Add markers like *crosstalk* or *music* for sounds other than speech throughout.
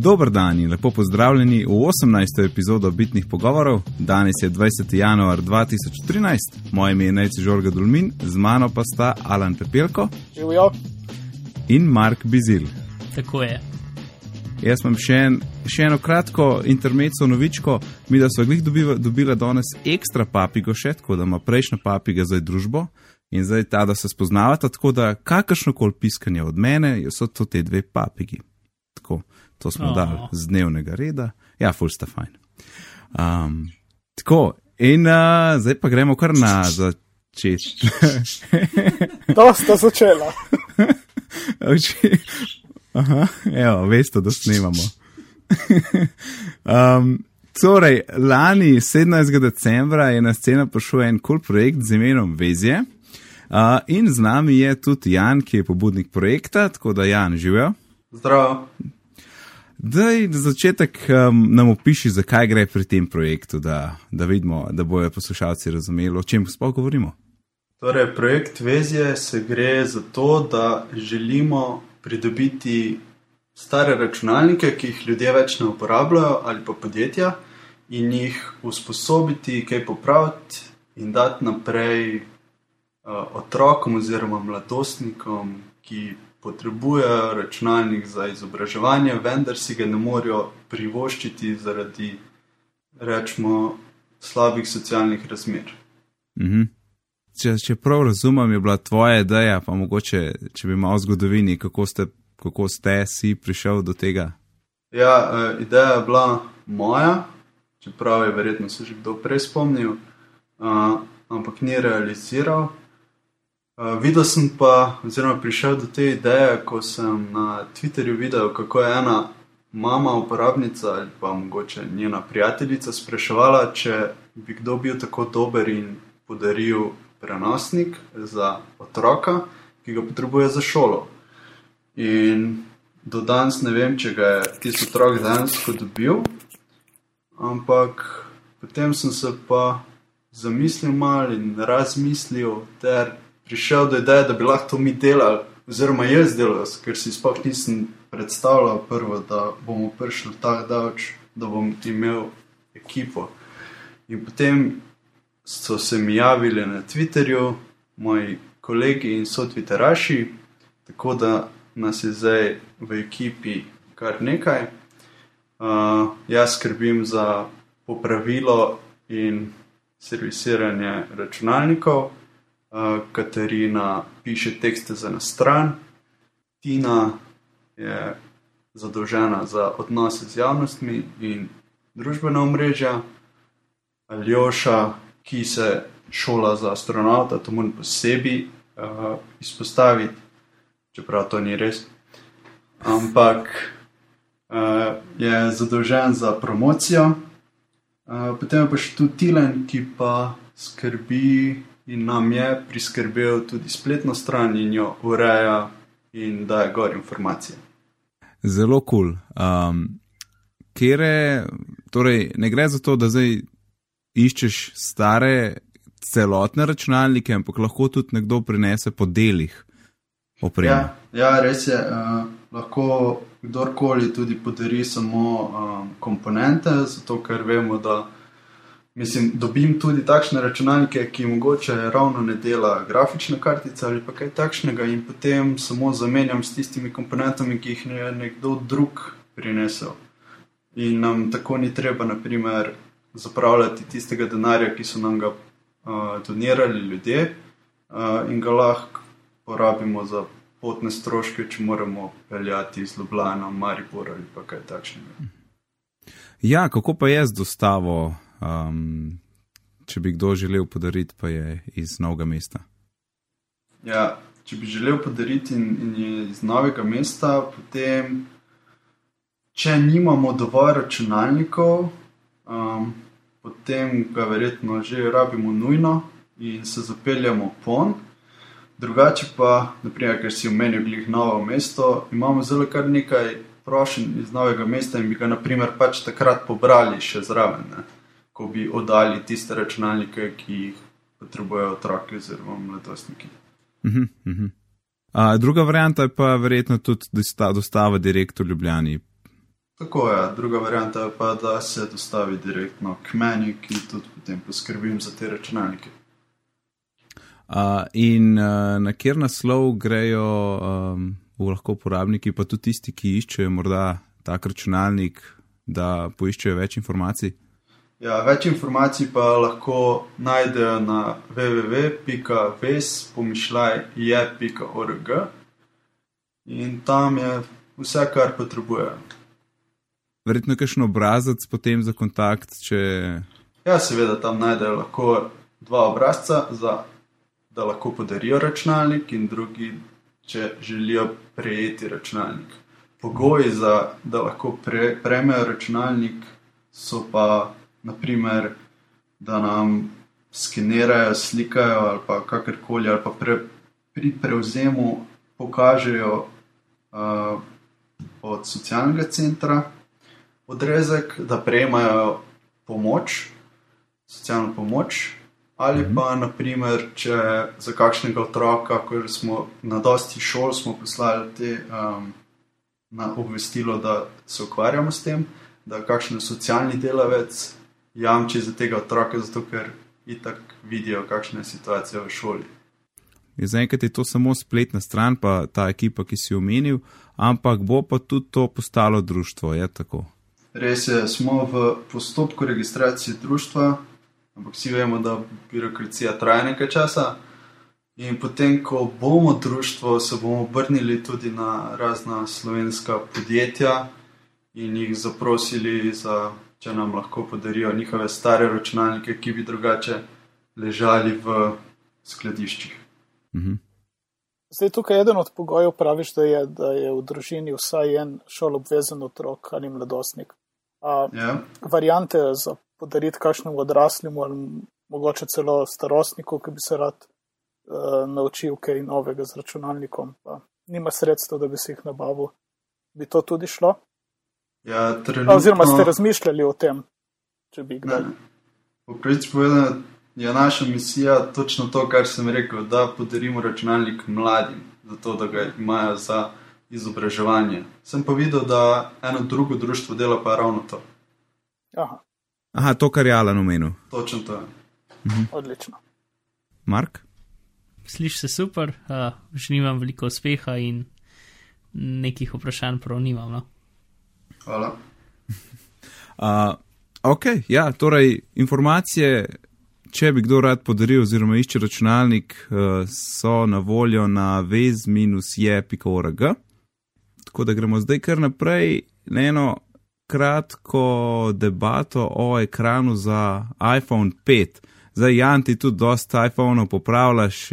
Dober dan in lepo pozdravljeni v 18. epizodo Bitnih pogovorov. Danes je 20. januar 2013, moje ime je Nejci Žorga Dulmin, z mano pa sta Alan Pepelko Živijo. in Mark Bizil. Tako je. Jaz imam še, en, še eno kratko intermezzo novičko, mi da so glih dobiva, dobila danes ekstra papigo še, tako da ima prejšnja papiga zdaj družbo in zdaj ta, da se spoznavata, tako da kakršno koli piskanje od mene, so to te dve papigi. Tako, to smo Oh. dali z dnevnega reda, ja, full sta fajn. Um, tako, in uh, zdaj pa gremo kar na začetek. *laughs* To sta začela. *laughs* Aha, evo, veste, da snemamo. *laughs* um, torej, lani, 17. decembra, je na sceno prišel en kul cool projekt z imenom Vezje. Uh, in z nami je tudi Jan, ki je pobudnik projekta, tako da Jan živijo. Zdravo. Daj, za začetek um, nam opiši, zakaj gre pri tem projektu, da, da vidimo, da bojo poslušalci razumeli, o čem sploh govorimo. Torej, projekt Vezje se gre za to, da želimo pridobiti stare računalnike, ki jih ljudje več ne uporabljajo, ali pa podjetja, in jih usposobiti, kaj popraviti in dati naprej uh, otrokom oziroma mladostnikom, ki potrebujejo računalnik za izobraževanje, vendar si ga ne morejo privoščiti zaradi, rečemo, slabih socialnih razmer. Mhm. Če, če prav razumem, je bila tvoja ideja, pa mogoče, če bi malo v zgodovini, kako ste, kako ste si prišel do tega. Ja, uh, ideja je bila moja, čeprav je verjetno se že kdo prej spomnil, uh, ampak ni realiziral. Uh, videl sem pa, oziroma prišel do te ideje, ko sem na Twitterju videl, kako je ena mama, uporabnica ali pa mogoče njena prijateljica spraševala, če bi kdo bil tako dober in podaril prenosnik za otroka, ki ga potrebuje za šolo. In do danes ne vem, če ga je tisti otrok dejansko dobil, ampak potem sem se pa zamislil malo in razmislil, ter prišel do ideje, da bi lahko to mi delali, oziroma jaz delal, ker si sploh nisem predstavljal prvo, da bomo prišli tako daleč, da bom imel ekipo. In potem so se mi javili na Twitterju, moji kolegi in so Twitteraši, tako da nas je zdaj v ekipi kar nekaj. Uh, jaz skrbim za popravilo in servisiranje računalnikov, Katarina piše tekste za na stran, Tina je zadolžena za odnose z javnostmi in družbena omrežja, Aljoša, ki se šola za astronauta, to moram posebej uh, izpostaviti, čeprav to ni res. Ampak uh, je zadolžen za promocijo. Uh, potem je pa še tu Tilen, ki pa skrbi in nam je priskrbel tudi spletno stran in jo ureja in daje gor informacije. Zelo kul. Cool. Um, kere, torej, ne gre za to, da zdaj iščeš stare celotne računalnike, ampak lahko tudi nekdo prinese po delih opreme. Ja, ja, res je. Uh, lahko kdorkoli tudi podari samo um, komponente, zato ker vemo, da mislim, dobim tudi takšne računalnike, ki mogoče ravno ne dela grafična kartica ali pa kaj takšnega, in potem samo zamenjam s tistimi komponentami, ki jih je nekdo drug prinesel. In nam tako ni treba, naprimer, zapravljati tistega denarja, ki so nam ga uh, donirali ljudje, uh, in ga lahko porabimo za potne stroške, če moramo peljati iz Ljubljana, Maribor ali pa kaj takšnega. Ja, kako pa je z dostavo, um, če bi kdo želel podariti, pa je iz novega mesta? Ja, če bi želel podariti in, in je iz novega mesta, potem, če nimamo dovolj računalnikov, um, potem ga verjetno že rabimo nujno in se zapeljamo pon. Drugače pa, naprimer, ker si omenil glih novo mesto, imamo zelo kar nekaj prošenj iz novega mesta in bi ga naprimer pač takrat pobrali še zraven, ne? Ko bi oddali tiste računalnike, ki jih potrebujejo otroci oziroma mladostniki. Uh -huh, uh -huh. A, druga varianta je pa verjetno tudi dosta- dostava direkt v Ljubljani. Tako je, druga varianta je pa, da se dostavi direktno k meni, ki tudi potem poskrbim za te računalnike. Uh, in uh, na kjer naslov grejo um, lahko uporabniki, pa tudi tisti, ki iščejo morda tak računalnik, da poiščejo več informacij? Ja, več informacij pa lahko najdejo na www.ves.pomišljaj.org in tam je vse, kar potrebujejo. Verjetno je kakšen obrazec potem za kontakt. Če... Ja, seveda tam najdejo lahko dva obrazca, za, da lahko podarijo računalnik, in drugi, če želijo prejeti računalnik. Pogoji za da lahko pre, prejmejo računalnik so pa naprimer, da nam skenirajo, slikajo ali pa kakorkoli, ali pa pre, pri prevzemu pokažejo uh, od socialnega centra odrezek, da prejmajo pomoč, socialno pomoč. Ali pa, naprimer, če za kakšnega otroka, ko smo na dosti šol, smo poslali te um, na obvestilo, da se ukvarjamo s tem, da kakšen socialni delavec jamči za tega otroka, zato ker itak vidijo, kakšna je situacija v šoli. Zaenkrat je to samo spletna stran, pa ta ekipa, ki si omenil, ampak bo pa tudi to postalo društvo, je tako. Res je, smo v postopku registracije društva, ampak vsi vemo, da birokracija traja nekaj časa. In potem, ko bomo društvo, se bomo obrnili tudi na razna slovenska podjetja in jih zaprosili za če nam lahko podarijo njihove stare računalnike, ki bi drugače ležali v skladiščih. Mhm. Zdaj, tukaj je eden od pogojev, praviš, da je, da je v družini vsaj en šolobvezen otrok ali mladostnik. A, Ja. variante za podariti kakšnemu odraslemu ali mogoče celo starostniku, ki bi se rad uh, naučil kaj novega z računalnikom, pa nima sredstev, da bi si jih nabavil, bi to tudi šlo? Ja, trenutno, Oziroma ste razmišljali o tem, če bi kdaj. Pravici povedano, je naša misija točno to, kar sem rekel, da podarimo računalnik mladim, zato da ga imajo za izobraževanje. Sem pa videl, da eno drugo društvo dela pa ravno to. Aha, Aha, to, kar je Alan omenil. Točno to. odlično. Mark? Sliši se super, uh, želim vam veliko uspeha in nekih vprašanj prav nimam. No? Hvala. *laughs* Uh, ok, ja, torej informacije, če bi kdo rad podaril oziroma išče računalnik, uh, so na voljo na vez-je.org. Tako da gremo zdaj kar naprej na eno kratko debato o ekranu za iPhone 5. Zdaj, Jan, ti tudi dosta iPhone-ov popravljaš,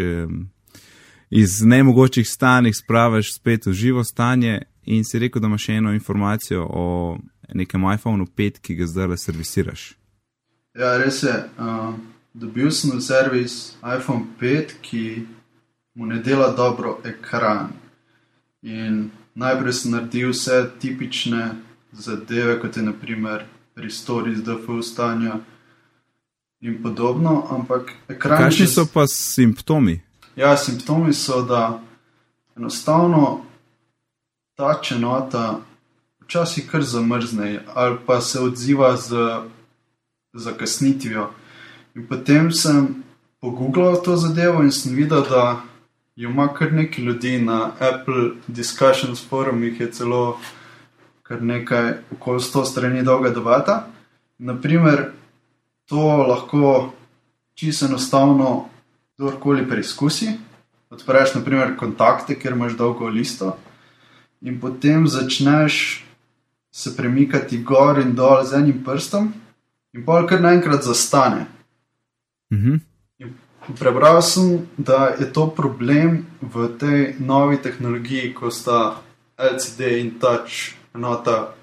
iz nemogočih stanj spravaš spet v živo stanje in si rekel, da imaš še eno informacijo o nekem iPhonu 5, ki ga zdaj le servisiraš. Ja, res je. Uh, dobil sem v servis iPhone 5, ki mu ne dela dobro ekran. In najprej sem naredil vse tipične zadeve, kot je naprimer restore iz DFU stanja in podobno, ampak ekran. Kakšni če s- so pa simptomi? Ja, simptomi so, da enostavno ta čenota včasih kar zamrzne ali pa se odziva z zakasnitvijo. In potem sem pogooglal to zadevo in sem videl, da jo ima kar nekaj ljudi na Apple Discussions forumih, je celo kar nekaj, okoli 100 strani dolga debata. Naprimer, to lahko čisto enostavno kdorkoli preizkusi. Odpreš, naprimer, kontakte, kjer imaš dolgo listo, in potem začneš se premikati gor in dol z enim prstom, in pol kar naenkrat zastane. Mhm. Prebral sem, da je to problem v tej novi tehnologiji, ko sta LCD in Touch enota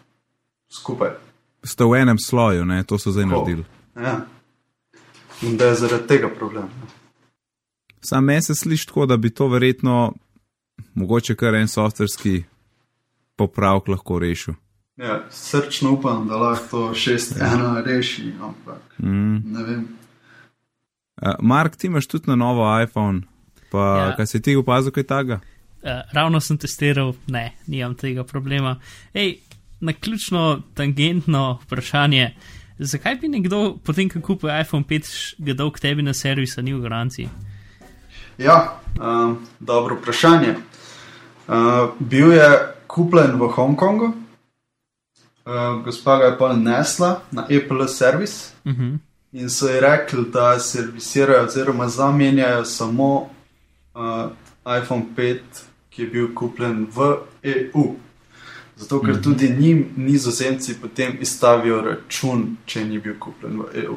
skupaj. Sta v enem sloju, ne? to so zdaj naredili. Ja. In da je zaradi tega problem. Sam meni se sliši tako, da bi to verjetno mogoče kar en softverski popravek lahko rešil. Ja, srčno upam, da lahko to 6-1 reši, ampak Mm. ne vem. Uh, Mark, ti imaš tudi na novo iPhone, pa ja. Ja. kaj si ti opazil, kaj taga? Uh, ravno sem testiral, ne, nimam tega problema. Ej, na ključno tangentno vprašanje. Zakaj bi nekdo, potem ko kupi iPhone 5, ga dal k tebi na servis, a ni v garanciji? Ja, um, dobro vprašanje. Uh, bil je kupljen v Hongkongu, uh, gospa ga je pa nesla na Apple servis Uh -huh. in so ji rekli, da servisirajo oziroma zamenjajo samo uh, iPhone 5, ki je bil kupljen v EU. Zato, ker Mhm. tudi njim nizozemci potem izstavijo račun, če ni bil kupljen v EU.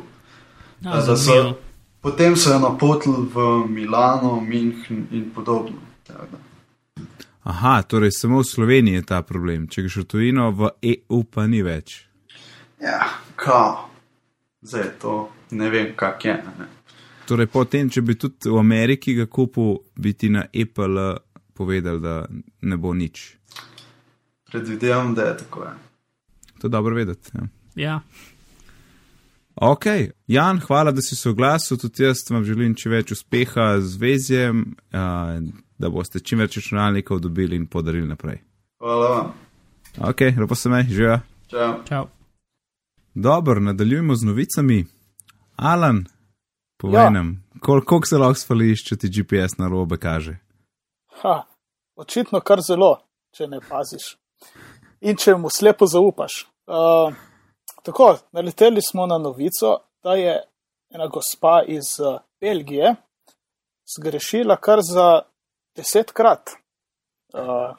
Ja, Da so-. Potem so jo napotili v Milano, München in podobno. Tako da. Aha, torej samo v Sloveniji je ta problem. Če greš v tujino, v EU pa ni več. Ja, kao. Zdaj to ne vem, kak je. Ne. Torej, potem, če bi tudi v Ameriki ga kupil, bi ti na Apple povedal, da ne bo nič. Predvidevam, da je tako. Ja. To je dobro vedeti. Ja. Ja, Ok, Jan, hvala, da si se oglasil. Tudi jaz vam želim čim več uspeha z vezjem, uh, da boste čim več računalnikov dobili in podarili naprej. Hvala vam. Ok, lepo se me, živa. Čau. čau. Dobro, nadaljujemo z novicami. Alan, povej Ja. nam, kol, koliko se lahko spališ, če ti GPS na robe kaže. Ha, očitno kar zelo, če ne paziš. In če mu slepo zaupaš. Uh, tako, naleteli smo na novico, da je ena gospa iz uh, Belgije zgrešila kar za desetkrat, uh,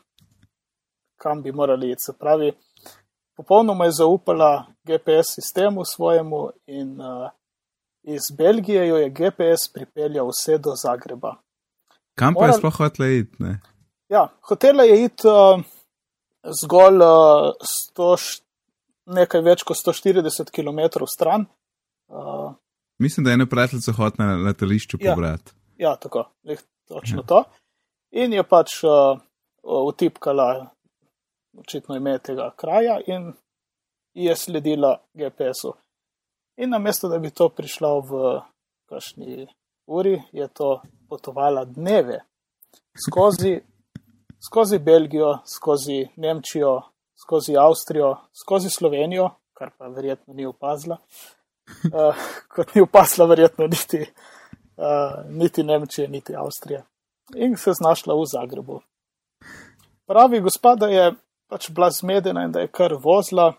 kam bi morali iti. Se pravi, popolnoma je zaupala GPS sistemu svojemu in uh, iz Belgije jo je GPS pripeljal vse do Zagreba. Kam pa je Moral- sploh hotela iti? ne? Ja, hotela je iti uh, zgolj uh, 100, š- nekaj več kot 140 km stran. Uh, Mislim, da je ena prijateljica hotela na letališču Ja. pobrati. ja, tako, lih, točno Ja. ja. to. In je pač uh, utipkala očitno ime tega kraja in je sledila GPS-u. In namesto, da bi to prišla v kakšni uri, je to potovala dneve skozi, skozi Belgijo, skozi Nemčijo, skozi Avstrijo, skozi Slovenijo, kar pa verjetno ni opazila. Uh, kot ni opazila, verjetno niti, uh, niti Nemčije, niti Avstrije. In se znašla v Zagrebu. Pravi gospod, da je pač bila zmedena in da je kar vozila,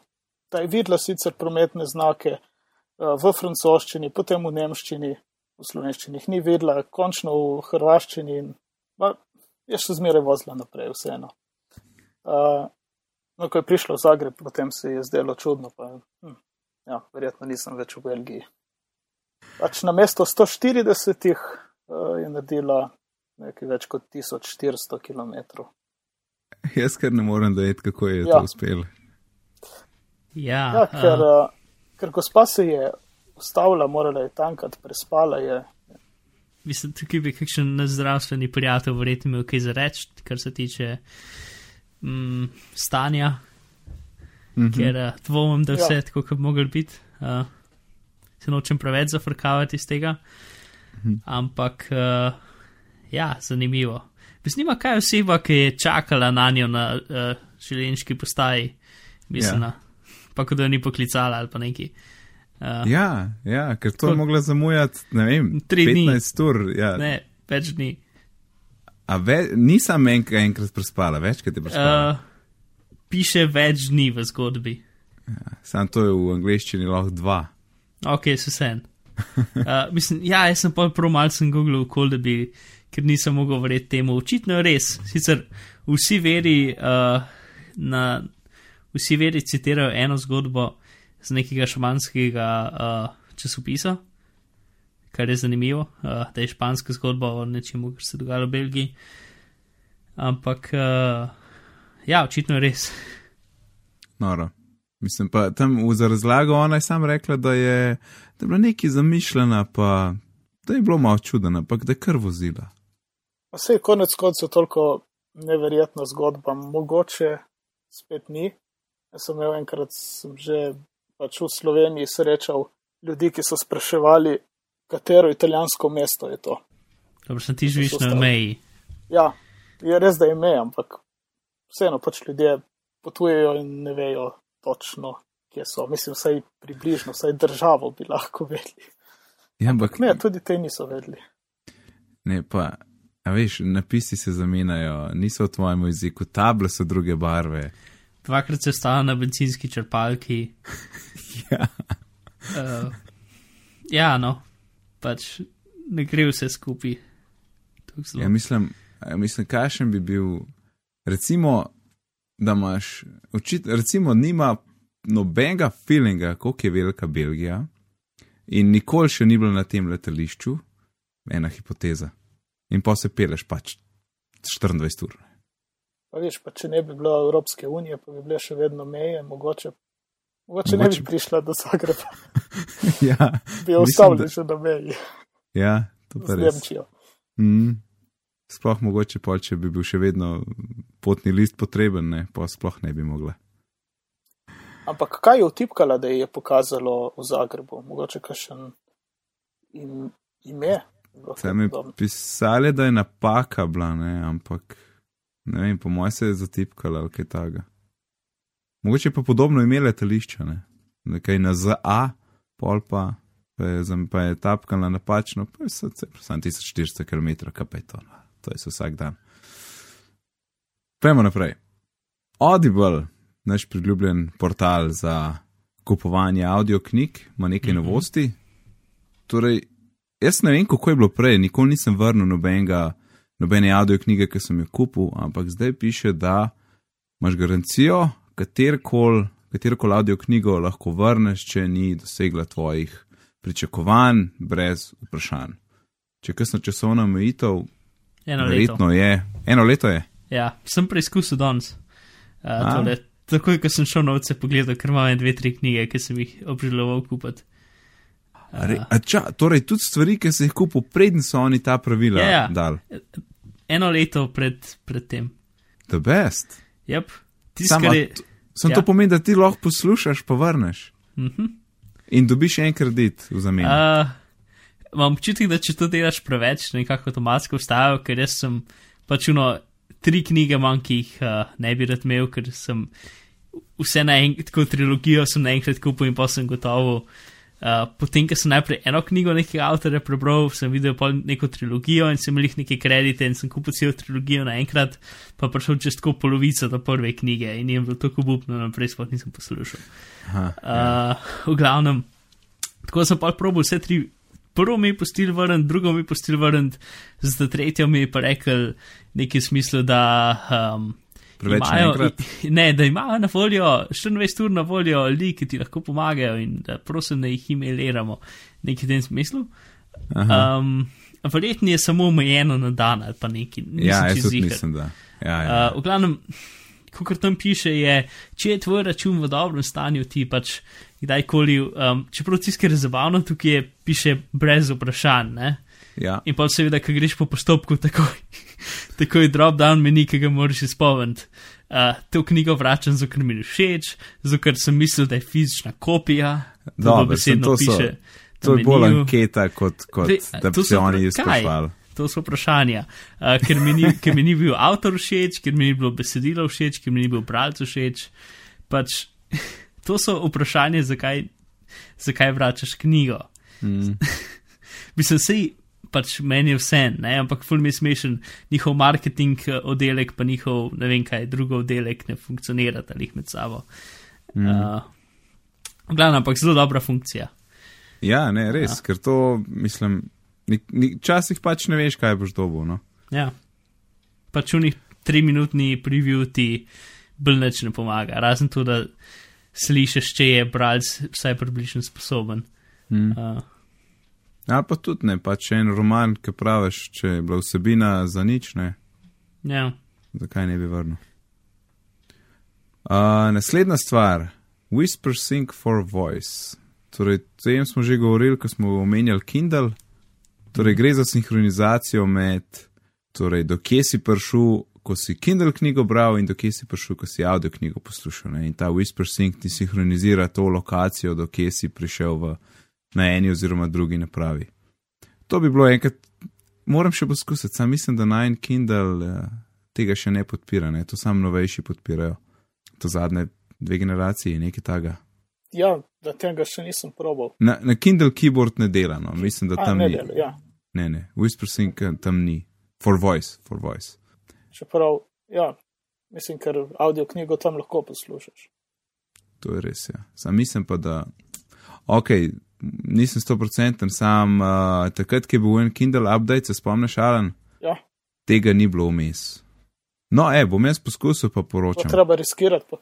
da je videla sicer prometne znake uh, v francoščini, potem v nemščini, v slovenščini jih ni videla, končno v hrvaščini in ma, je še zmeraj vozila naprej, vseeno. Uh, no, ko je prišla v Zagreb, potem se je zdelo čudno, pa hm, ja, verjetno nisem več v Belgiji. Pač na mesto 140 uh, je naredila nekaj več kot 1400 km. Jaz kar ne morem dojeti, kako je Ja. to uspelo. Ja, Ja, ker, uh, ker gospa se je ustavila, morala je tankati, prespala je. mislim, tukaj bi kakšen nezdravstveni prijatelj verjetno imel kaj za reči, kar se tiče mm, stanja, Mhm. ker uh, dvomim, da vse Ja. ja. tako, kot bi mogli biti. Uh, se nočem preveč zafrkavati iz tega, Mhm. ampak uh, ja, zanimivo. Zanima, kaj je oseba, ki je čakala na njo na uh, železniški postaji, mislim, Ja. ja. pa kot da jo ni poklicala ali pa neki. Uh, Ja, ja, ker to je mogla zamujati, ne vem, Tri dni. 15 ur. Ja. Ne, več dni. A ve, nisem enk, enkrat prespala, večkrat je prespala. Uh, piše več dni v zgodbi. Sam to je v angleščini lahko dva. Ok, so sen. Uh, mislim, ja, jaz sem pa prav malce googlil, kol da bi, ker nisem mogel verjeti temu. Očitno je res. Sicer vsi veri, uh, na, vsi veri citirajo eno zgodbo z nekega španskega uh, časopisa, kar je zanimivo, uh, da je španska zgodba o nečemu, kar se je dogajalo v Belgiji. Ampak, uh, ja, očitno je res. Noro. Mislim pa tam v razlago ona je sam rekla, da je, da je bila nekaj zamišljena, pa da je bilo malo čudena, ampak da je kar vozila. Vse je konec koncev toliko neverjetna zgodba, mogoče spet ni. Jaz sem imel enkrat, sem že pač v Sloveniji srečal ljudi, ki so spraševali, katero italijansko mesto je to. Dobro, sem ti živiš na meji. Ja, je res, da je ime, ampak vseeno pač ljudje potujejo in ne vejo točno, kje so. Mislim, vsaj približno, vsaj državo bi lahko vedeli. Ja, ampak Ne, tudi te niso vedeli. ne, pa, a veš, napisi se zamenjajo, niso v tvojem jeziku, table so druge barve. Dvakrat se stala na benzinski črpalki. *laughs* Ja. Uh, ja, no, pač ne gre vse skupaj. Ja, mislim, mislim kakšen bi bil, recimo, da imaš, očit, recimo, nima nobenega feelinga, koliko je velika Belgija in nikoli še ni bila na tem letališču, ena hipoteza. In pa se peleš pač 24 ur. Pa veš, pa če ne bi bilo Evropske unije, pa bi bile še vedno meje, mogoče, mogoče ne Mogoče- bi prišla do Zagreba, *laughs* ja, bi ustavili da- še na meji ja, to pa res. Nemčijo. Mm. Sploh mogoče pol, če bi bil še vedno potni list potreben, ne, pa sploh ne bi mogla. Ampak kaj je vtipkala, da je pokazalo v Zagrebu? Mogoče kakšen im, ime? Tam je pisali, da je napaka bila, ne, ampak ne vem, po mojem se je zatipkala ali kaj takega. Mogoče pa podobno ime letališča, ne, nekaj na ZA, pol pa, pa je, pa je tapkala napačno, pa je se samo 1400 km, kaj pa je to, no, to je vsak dan. Pejmo naprej. Audible, naš priljubljen portal za kupovanje audio knjig, ima nekaj Mhm. novosti. Torej, jaz ne vem, kako je bilo prej, nikoli nisem vrnil nobenega, nobene audio knjige, ki sem jo kupil, ampak zdaj piše, da imaš garancijo, katerkoli katerokoli audio knjigo lahko vrneš, če ni dosegla tvojih pričakovanj, brez vprašanj. Če je kakšna časovna omejitev, Eno leto. verjetno je, eno leto je. Ja, sem preizkusil danes. Uh, tole, takoj, ko sem šel na ovce pogledal, ker imam dve, tri knjige, ki sem jih obžaloval kupiti. Re, a ča, torej, tudi stvari, ki si jih kupil, preden so oni ta pravila Ja, ja. dali. Eno leto pred, pred tem. The best. Yep. Samo. Sam Ja. to pomeni, da ti lahko poslušaš, pa vrneš. Mhm. In dobiš en kredit v zameno. Uh, imam občutek, da če to delaš preveč, nekako avtomatsko vstajajo, ker jaz sem pač uno, tri knjige manj, ki jih uh, ne bi rad imel, ker sem vse naenkrat, tako trilogijo sem naenkrat kupil in pa sem gotovo. Uh, potem, ko sem najprej eno knjigo nekega avtorja prebral, sem videl pa neko trilogijo in sem imel jih neke kredite in sem kupil celo trilogijo naenkrat, pa prišel čez tako polovico do prve knjige in je bilo tako obupno, naprej sploh nisem poslušal. Aha, ja. Uh, v glavnem, tako sem pa probil vse tri. Prvo mi je postil vrniti, drugo mi je postil vrniti, za tretjo mi je pa rekel nekaj v smislu, da. Um, Preveč imajo, naenkrat? ne, da imajo na voljo 24 ur na voljo ljudi, ki ti lahko pomagajo in da prosim, da jih e-mailiramo, nekaj v tem smislu. Aha. Um, verjetno je samo omejeno na dan ali pa nekaj. nisem ja, jaz tudi mislim, da. Ja, ja. Uh, v glavnem, kot tam piše, je, če je tvoj račun v dobrem stanju, ti pač kdajkoli, um, čeprav tiskar je zabavno, tukaj je, piše brez vprašanj. Ne? Ja. In pa seveda, ko greš po postopku, takoj, *laughs* takoj drop down meni, ki ga moraš izpolniti. Uh, to knjigo vračam, zato ker mi je všeč, zato ker sem mislil, da je fizična kopija. To Dobro, dobesedno sem, to so- piše. To je bolj anketa, kot, kot da bi se oni izprašvali. To so vprašanja, uh, ker, mi ni, ker mi ni bil avtor všeč, ker mi ni bilo besedilo všeč, ker mi ni bil bralec všeč. Pač, *laughs* to so vprašanja, zakaj, zakaj vračaš knjigo. Mm. *laughs* Mislim, sej pač meni je vse, ne? ampak ful mi je smešen, njihov marketing eh, oddelek, pa njihov, ne vem kaj, drugo oddelek ne funkcionirata jih med sabo. Mm. Uh, Glavno, ampak zelo dobra funkcija. Ja, ne, res, Ja. ker to, mislim, včasih pač ne veš, kaj boš dobil. No? Ja. Pač unih tri minutni preview ti bolj nič ne pomaga, razen to, da slišiš, če je bralec vsaj približno sposoben. Mm. Uh, Ali pa tudi ne, pač en roman, ki praviš, če je bila vsebina za nič, ne, ja. zakaj ne bi vrnil. Uh, naslednja stvar, Whisper Sync for Voice. Torej, o tem smo že govorili, ko smo omenjali Kindle. Torej, gre za sinhronizacijo med, torej, dokje si prišel, ko si Kindle knjigo bral, in dokje si prišel, ko si audio knjigo poslušal. Ne? In ta Whisper Sync ti sinhronizira to lokacijo, dokje si prišel v, na eni oziroma drugi napravi. To bi bilo enkrat, moram še poskusiti, sam mislim, da naj Kindle uh, tega še ne podpira, ne? to samo novejši podpirajo. to zadnje dve generaciji, nekaj taga. Ja, da tega še nisem probal. Na, na Kindle keyboard ne dela, no. mislim, da A, tam ne ni. dela, ja. Ne, ne, WhisperSync eh, tam ni. For voice, for voice. Čeprav, ja, mislim, ker audio knjigo tam lahko poslušaš. To je res, ja. Sam mislim pa, da. Ok, nisem 100%, sam uh, takrat, ki je bil en Kindle update, se spomniš, Alan, Ja, tega ni bilo vmes. No, e, bom jaz poskusil, pa bo poročam. treba riskirati. Pa.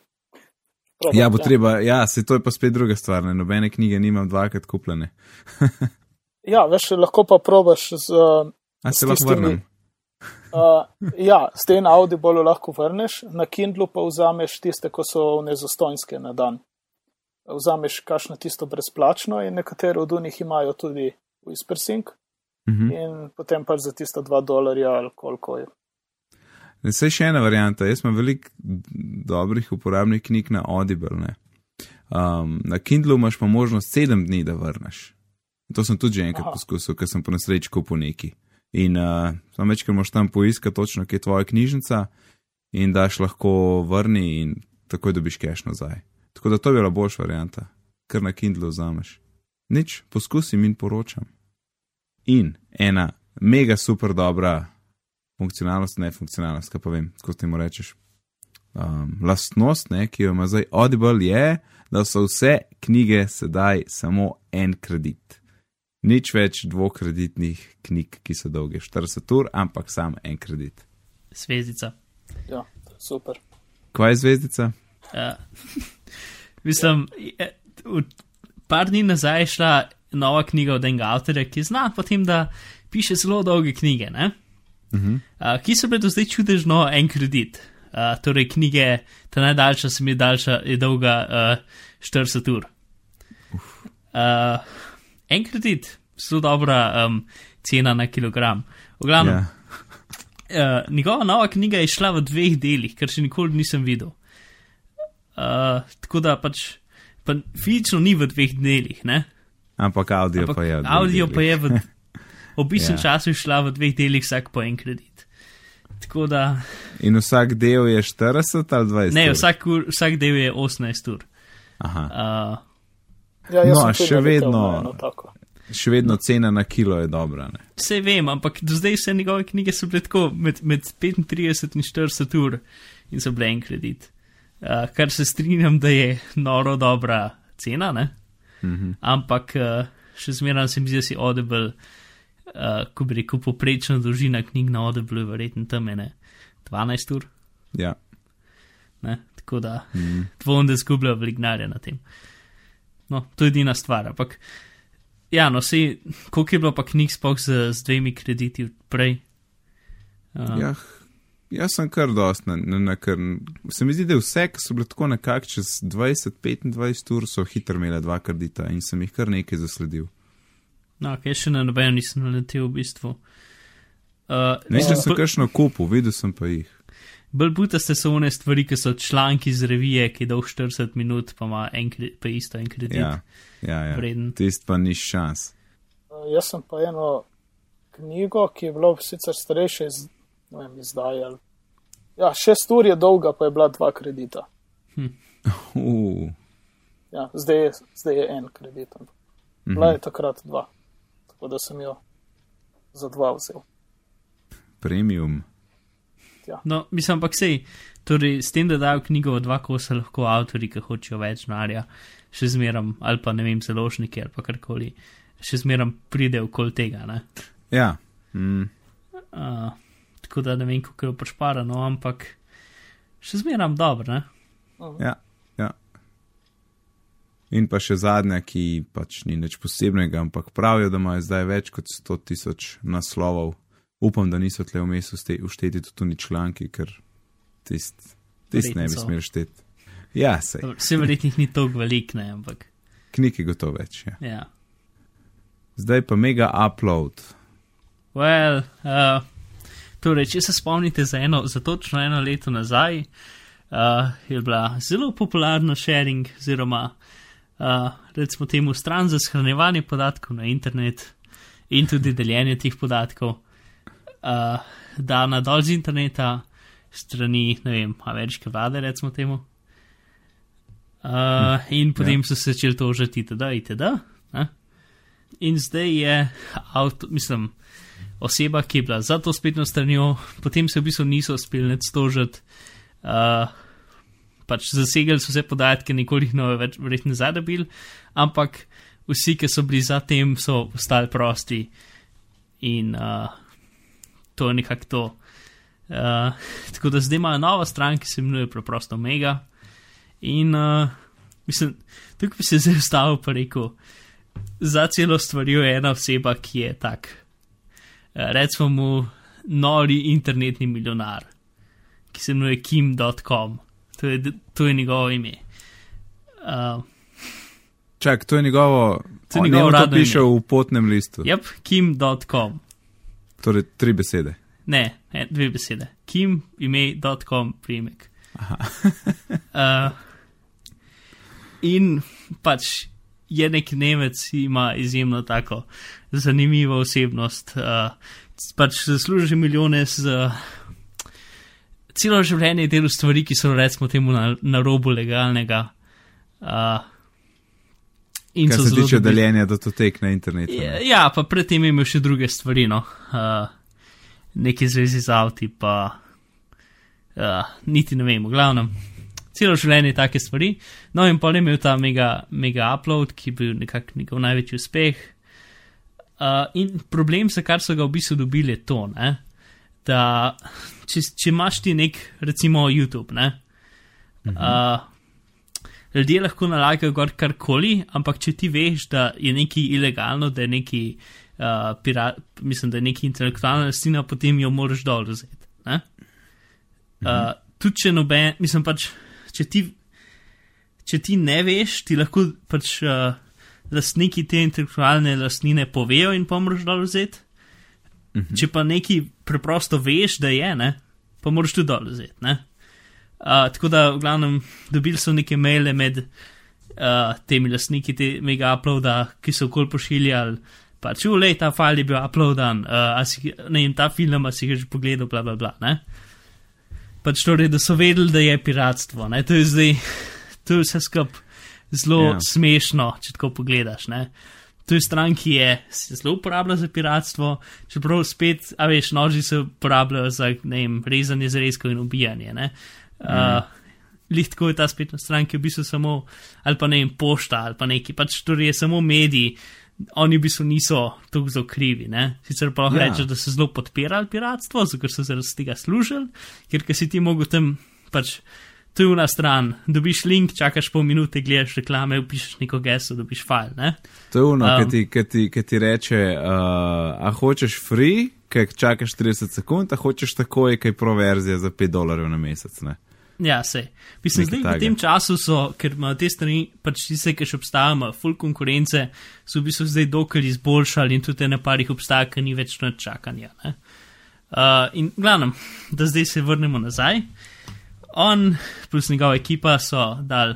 Probati, Ja, bo treba, ja, se to je pa spet druga stvar, ne, nobene knjige nimam dvakrat kupljene. *laughs* Ja, veš, lahko pa probaš z. Uh, A se lahko tistimi- vrnem? Uh, ja, s tem Audible lahko vrneš, na Kindlu pa vzameš tiste, ko so nezastonske na dan. Vzameš kakšno tisto brezplačno in nekatere od njih imajo tudi WhisperSync Mhm. in potem pa za tista 2 dolarja ali koliko je. Sej še ena varianta. Jaz imam veliko dobrih uporabnih knjig na Audible. Ne? Um, na Kindlu imaš pa možnost sedem dni, da vrneš. To sem tudi že enkrat Aha. poskusil, ker sem po nesreči kupil neki. In uh, samo več, ker moš tam poiskati točno, kje je tvoja knjižnica in daš lahko vrni in takoj dobiš cash nazaj. Tako da to je bila boljša varianta, ker na Kindlu vzameš. Nič, poskusim in poročam. In ena mega super dobra funkcionalnost, ne funkcionalnost, kaj pa vem, kako ti mu rečeš. Um, lastnost, ne, ki jo ima zdaj Audible, je, da so vse knjige sedaj samo en kredit. Nič več dvokreditnih knjig, ki so dolge 40 ur, ampak sam en kredit. Zvezdica. Ja, super. Kaj je zvezdica? Ja. Mislim, je- v par dni nazaj je šla nova knjiga od enega avtorja, ki zna potem, da piše zelo dolge knjige, ne? Mhm. Uh, ki so bile do zdaj čudežno en kredit. Uh, torej, knjige, ta najdaljša se mi je daljša, je dolga uh, 40 ur. Uh, en kredit, zelo dobra um, cena na kilogram. V glavnem, Ja. Uh, njegova nova knjiga je šla v dveh delih, kar še nikoli nisem videl. Uh, tako da pač, pa fizično ni v dveh delih, ne? Ampak audio Ampak pa je. v dveh audio pa delih. je v *laughs* opisnem Ja. času šla v dveh delih, vsak po en kredit. Tako da, In vsak del je 40 ali 20? ne, vsak, ur, vsak del je 18 ur. Aha. Uh, Ja, No, še vedno- tako. Še vedno cena na kilo je dobra. Ne? vse vem, ampak do zdaj vse njegove knjige so bile tako med, med 35 in 40 ur in so bile en kredit. Uh, kar se strinjam, da je noro dobra cena, ne? Mhm. ampak uh, še zmeraj se mi zdi, da si Audible, uh, ko bi rekel, poprečna dolžina knjig na Audible, je verjetno tam ene 12 ur, Ja. ne? tako da Mhm. dvom, da zgubljajo veliko denarja na tem. No, to je edina stvar, ampak ja, no, se, koliko je bilo pa knjig spoh z, z dvemi krediti prej? Uh, Ja, jaz sem kar dost na, na, na kar. Se mi zdi, da vse, ki so bile tako nekako čez 20-25 ur, so hitro imele dva kredita in sem jih kar nekaj zasledil. No, okay, še na nobeno nisem naletel v bistvu. Uh, Ne vem, če sem kakšno kupil, videl sem pa jih. Bolj butaste so one stvari, ki so članki iz revije, ki dolg 40 minut, pa ima en kredit, pa isto en kredit. Ja, ja, ja. Vreden. Tist pa ni šans. Uh, Jaz sem pa eno knjigo, ki je bila sicer starejša iz, ne vem, izdaj ali. Ja, šest ur je dolga, pa je bila dva kredita. Uh, Ja, zdaj, je, zdaj je en kredit. ampak Bila je takrat dva. Tako da sem jo za dva vzel. premium. No, mislim, ampak sej, torej s tem, da dajo knjigo v dva kosa, lahko avtori, ki hočejo več denarja, še zmeram, ali pa ne vem, založniki ali pa karkoli, še zmeram pridejo okoli tega. Ne? Ja. Mm. Uh, tako da ne vem, kako je pošparano, ampak še zmeram dobro. Ne? Ja, ja. In pa še zadnja, ki pač ni nič posebnega, ampak pravijo, da imajo zdaj več kot 100 tisoč naslovov. Upam, da niso tle vmes ušteti tudi tuni članki, ker tist, tist ne bi smeli šteti. Ja, sej, Vse verjetno ni toliko velik, ne, ampak knjig je gotovo več. Ja. ja. Zdaj pa mega upload. Well, uh, torej, če se spomnite za, eno, za točno eno leto nazaj, uh, je bila zelo popularna sharing, oziroma uh, recimo temu stran za shranjevanje podatkov na internet in tudi deljenje teh podatkov, uh, dana dol z interneta, strani, ne vem, ameriške vlade, recimo temu. Uh, in potem ja. so se začeli to užati, da je itd. Ne? In zdaj je avto, mislim, oseba, ki je bila za to spletno stranjo, potem se v bistvu niso uspeli nec tožiti. Uh, pač zasegli so vse podatke, nikoli jih ne več verjetno zadobili, ampak vsi, ki so bili za tem, so ostali prosti. In uh, to je nekako to. Uh, tako da zdaj imajo novo stran, ki se imenuje preprosto Mega. In uh, mislim, tukaj bi se zdaj ustavil in rekel, za celo stvar je ena oseba, ki je tak, recimo mu, nori internetni milijonar, ki se imenuje Kim.com, to, to je njegovo ime. Uh, Čak, to je njegovo, to je njegovo. To piše ime. v potnem listu. Yep, Kim.com. Torej, tri besede. Ne, dve besede. Kim, ime.com, primek. *laughs* uh, in pač je nek Nemec, ima izjemno tako zanimivo osebnost. Uh, pač zasluži milijone z uh, celo življenje delo stvari, ki so recimo temu na, na robu legalnega. Uh, in Kar se tiče deljenja datotek na internetu. Ja, ja, pa predtem je imel še druge stvari, no. Uh, Neki zvezi z avti, pa uh, niti ne vem, v glavnem celo življenje take stvari. No, in pol je imel ta mega, mega upload, ki je bil nekako njegov največji uspeh. Uh, in problem, za kar so ga v bistvu dobili, je to, ne? da če, če imaš ti nek, recimo, YouTube, ne. Mhm. Uh, ljudje lahko nalagajo gor karkoli, ampak če ti veš, da je nekaj ilegalno, da je nekaj, uh, pirat, mislim, da je nekaj intelektualna lastnina, potem jo moraš dol vzeti. Uh, mhm. Tudi če noben, mislim pač če ti, če ti ne veš, ti lahko pač uh, lastniki te intelektualne lastnine povejo in pomoriš dol vzeti. Uh mhm. -huh. Če pa nekaj preprosto veš, da je, ne, pa moraš tudi dol vzeti. Uh, tako da, v glavnem, dobili so neke maile med uh, temi lastniki tega uploada, ki so okol pošiljali. Pač, ulej, ta file je bil uploadan, uh, si, ne vem, ta film, a si ga že pogledal, bla, bla, bla. Ne? pač torej, da so vedeli, da je piratstvo. Ne? To je zdaj, to je vse skupaj zelo yeah. Ja. smešno, če tako pogledaš. Ne? To je stran, ki je se zelo uporablja za piratstvo, čeprav spet, a veš, noži se uporabljajo za, ne vem, rezanje zrezkov in ubijanje. Mm. Uh, Lihtko je ta spletna stran, ki je v bistvu samo, ali pa ne vem, pošta, ali pa neki, pač torej je samo mediji, oni v bistvu niso tako zelo krivi. Ne? Sicer pa lahko ja. rečeš, da so zelo podpirali piratstvo, zato so zaradi tega služili, ker si ti mogel tam pač. Tu je na stran, dobiš link, čakaš pol minute, gledaš reklame, upišeš neko gesto, dobiš file. Ne? To je ono, um, ki ti, ti, ti reče, uh, a hočeš free, kaj čakaš 30 sekund, a hočeš takoj, kaj proverzija za 5 dolarjev na mesec. Ne? Ja, se. Mislim, zdaj v tem času so, ker imajo te strani, pač tiste, ki še obstajajo, full konkurence, so v bistvu zdaj dokaj izboljšali in tudi na parih obstaja, ker ni več čakanja. Uh, in glavnem, da zdaj se vrnemo nazaj. On plus njegova ekipa so dal,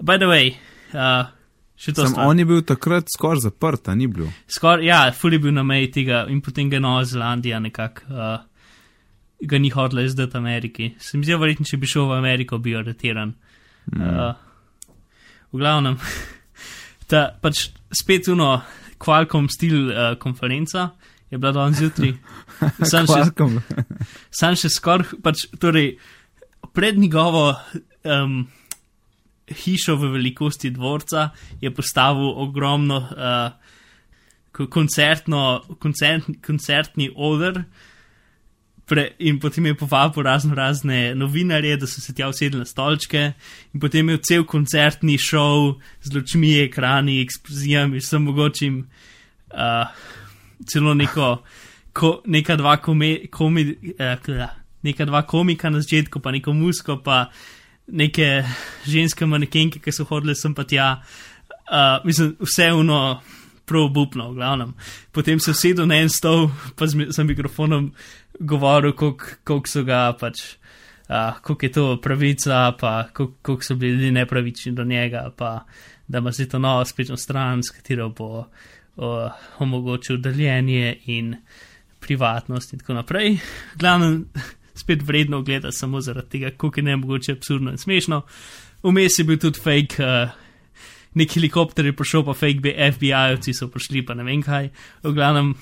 by the way, uh, še to. Sam on je bil takrat skoraj zaprt, ni bil. Skoraj, ja, full je bil na meji tega in potem ga Nova Zelandija nekako. Uh, ga ni hodila izdati Ameriki. Se mi zdi, verjetno, če bi šel v Ameriko, bi aretiran. Mm. Uh, v glavnem, *laughs* ta pač spet uno, Qualcomm stil uh, konferenca je bila danes zjutraj. *laughs* Sam še, sam še skoraj, pač, torej, pred njegovo um, hišo v velikosti dvorca je postavil ogromno uh, koncertno, koncert, koncertni oder. Pre, in potem je povabil razno razne novinarje, da so se tja usedli na stolčke, in potem je cel koncertni šov z lučmi, ekrani, eksplozijami, vsem mogočim, uh, celo neko, ko, neka, dva komi, komi, uh, neka dva komika na začetku, pa neko musko, pa neke ženske manekenke, ki so hodile sem pa tja. Uh, mislim, vse uno. Prav obupno, v glavnem. Potem se usedel na en stol, pa z, z mikrofonom govoril, koliko so ga pač, uh, koliko je to pravica, pa koliko so bili ljudi nepravični do njega, pa da ima zdaj to novo spletno stran, s katero bo uh, omogočil deljenje in privatnost in tako naprej. Glavno, spet vredno gledati samo zaradi tega, koliko je ne mogoče absurdno in smešno. Vmes je bil tudi fake, uh, nek helikopter je prišel, pa fake FBI-ovci so prišli, pa ne vem kaj. V glavnem.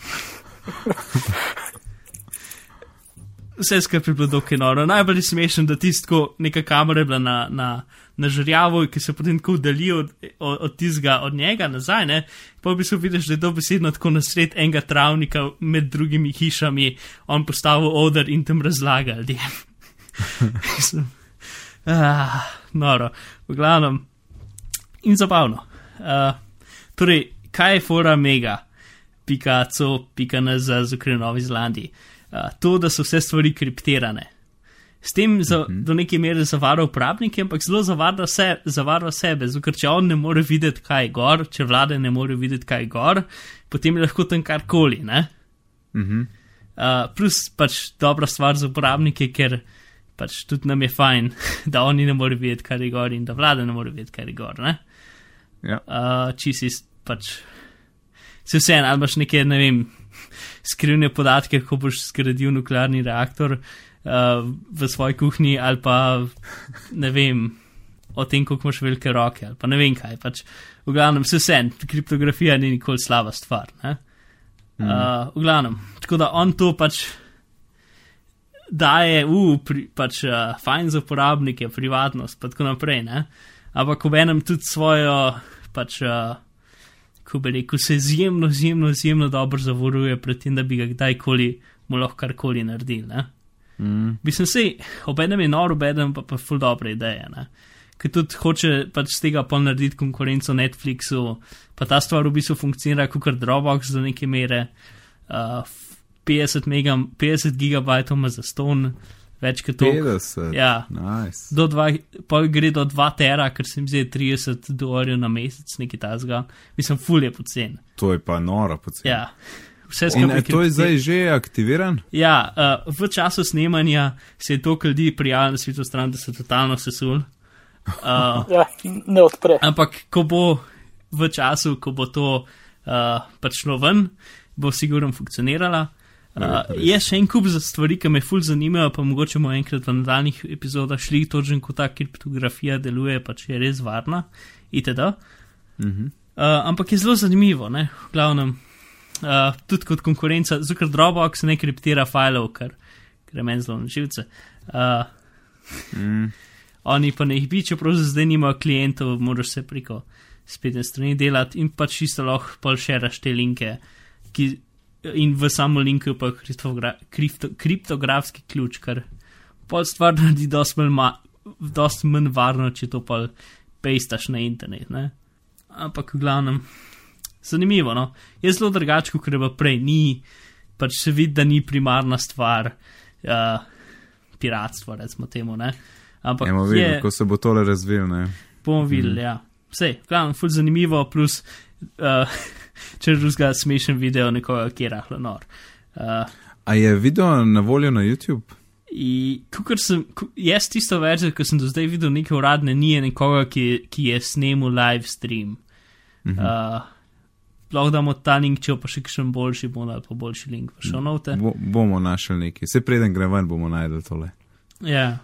Vse skupaj bilo dokaj noro. Najbolj smešen, da tisto, neka kamera je bila na, na, na žrjavu, ki se potem tako oddalji od, od, od tizga, od njega nazaj, ne? pa bi se videl, da je to besedno tako na sred enega travnika med drugimi hišami, on postavil odr in tam razlagal. *laughs* ah, noro, v glavnem. In zabavno. Uh, torej, kaj je fora mega, pika co, pika na za Novi Zelandiji? Uh, to, da so vse stvari kriptirane. S tem za, uh mhm. -huh. do neke mere zavara uporabnike, ampak zelo zavara, se, zavara sebe, ker če on ne more videti, kaj je gor, če vlade ne more videti, kaj je gor, potem je lahko tam karkoli. Uh -huh. uh, plus pač dobra stvar za uporabnike, ker pač tudi nam je fajn, *laughs* da oni ne more videti, kaj je gor in da vlade ne more videti, kaj je gor. Ja. Uh, če si pač se vseeno, ali imaš neke, ne vem, skrivne podatke, kako boš zgradil nuklearni reaktor uh, v svoji kuhinji, ali pa ne vem, o tem, kako imaš velike roke, ali pa ne vem kaj. Pač, v glavnem, se vseeno, kriptografija ni nikoli slaba stvar. Mm. Uh, v glavnem, tako da on to pač. Daje, uh, pri, pač uh, fajn za uporabnike, privatnost, pa tako naprej, ne? ampak ob enem tudi svojo, pač, uh, ko bi rekel, se izjemno, izjemno, izjemno dobro zavaruje pred tem, da bi ga kdajkoli mu lahko karkoli naredil. Mm. Mislim, se ob enem je noro, ob enem pa pa ful dobre ideje. Ne? Ker tudi hoče pač z tega pol narediti konkurenco Netflixu, pa ta stvar v bistvu funkcionira kot Dropbox do neke mere. Uh, 50, megam, 50 gigabajtov ima za ston, več kot to. 50. Ja, nice. do 2, pol gre do 2 tera, ker se mi zdi 30 dolarjev na mesec, nekaj tasga. Mislim, ful je pocen. To je pa noro pocen. Ja. Vse In skupaj. eh, to je zdaj že aktiviran? Ja, uh, v času snemanja se je toliko ljudi prijavilo na svetu stran, da so totalno sesul. Uh, Ja, ne odpre. ampak ko bo v času, ko bo to uh, pač šlo ven, bo sigurno funkcionirala. Uh, je še en kup za stvari, ki me ful zanimajo, pa mogoče bomo enkrat v nadaljnih epizodah šli točno, kako ta kriptografija deluje, pa če je res varna itd. Mhm. Uh, ampak je zelo zanimivo, ne? v glavnem, uh, tudi kot konkurenca, ker Dropbox ne kriptira filev, kar gre meni zelo na živce. Uh, Mm. oni pa ne jih bi, čeprav zdaj nimajo klientov, moraš se preko spletne strani delati in pač čisto lahko pol šeraš te linke, ki, in v samo linku pa kripto, kriptografski ključ, kar pol stvar naredi dosti manj, ma, dost manj varno, če to pa pejstaš na internet. Ne? Ampak v glavnem, zanimivo. No? Je zelo drugače, kot je bilo prej, ni pač se vidi, da ni primarna stvar. Uh, Piratstvo, recimo temu. Ne? Ampak Emo je, videti, kako se bo tole razvil. Ne? bomo videli, mm. ja. Vse, glavno, ful zanimivo, plus, uh, če razga smešen video nekoga, ki je rahlo nor. Uh, A je video na voljo na YouTube? kukor sem, jaz tisto verzijo, ki sem do zdaj videl neke uradne, ni nekoga, ki, ki je snemal live stream. Mhm. Uh, Lahko damo ta link, če pa še kakšen boljši, bomo dali pa boljši link v note. Bo, bomo našli nekaj. Se preden gre ven, bomo najdel tole. Ja,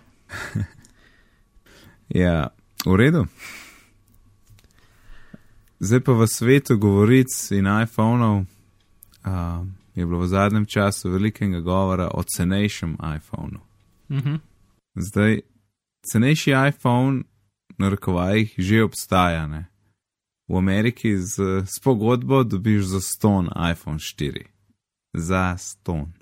Ja, v redu. Zdaj pa v svetu govoric in iPhonov uh, je bilo v zadnjem času velikega govora o cenejšem iPhonu. mhm. Zdaj, cenejši iPhone, na rokovajih, že obstaja. Ne? V Ameriki z, s pogodbo dobiš za ston iPhone 4. Za ston.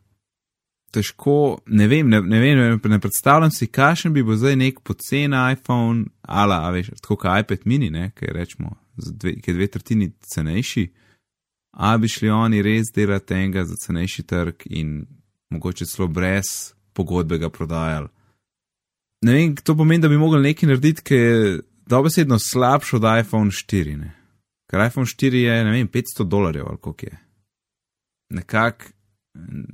Težko, ne vem, ne, ne vem, ne, ne predstavljam si, kakšen bi bil zdaj nek pocen iPhone, ali a veš, tako kot iPad mini, ne, kaj rečemo, dve, ki je dve tretjini cenejši. A bi šli oni res delati enega za cenejši trg in mogoče celo brez pogodbe ga prodajali. Ne vem, to pomeni, da bi mogli nekaj narediti, ki je dobesedno slabši od iPhone 4. Ne? Ker iPhone 4 je, ne vem, 500 dolarjev ali koliko je. Nekako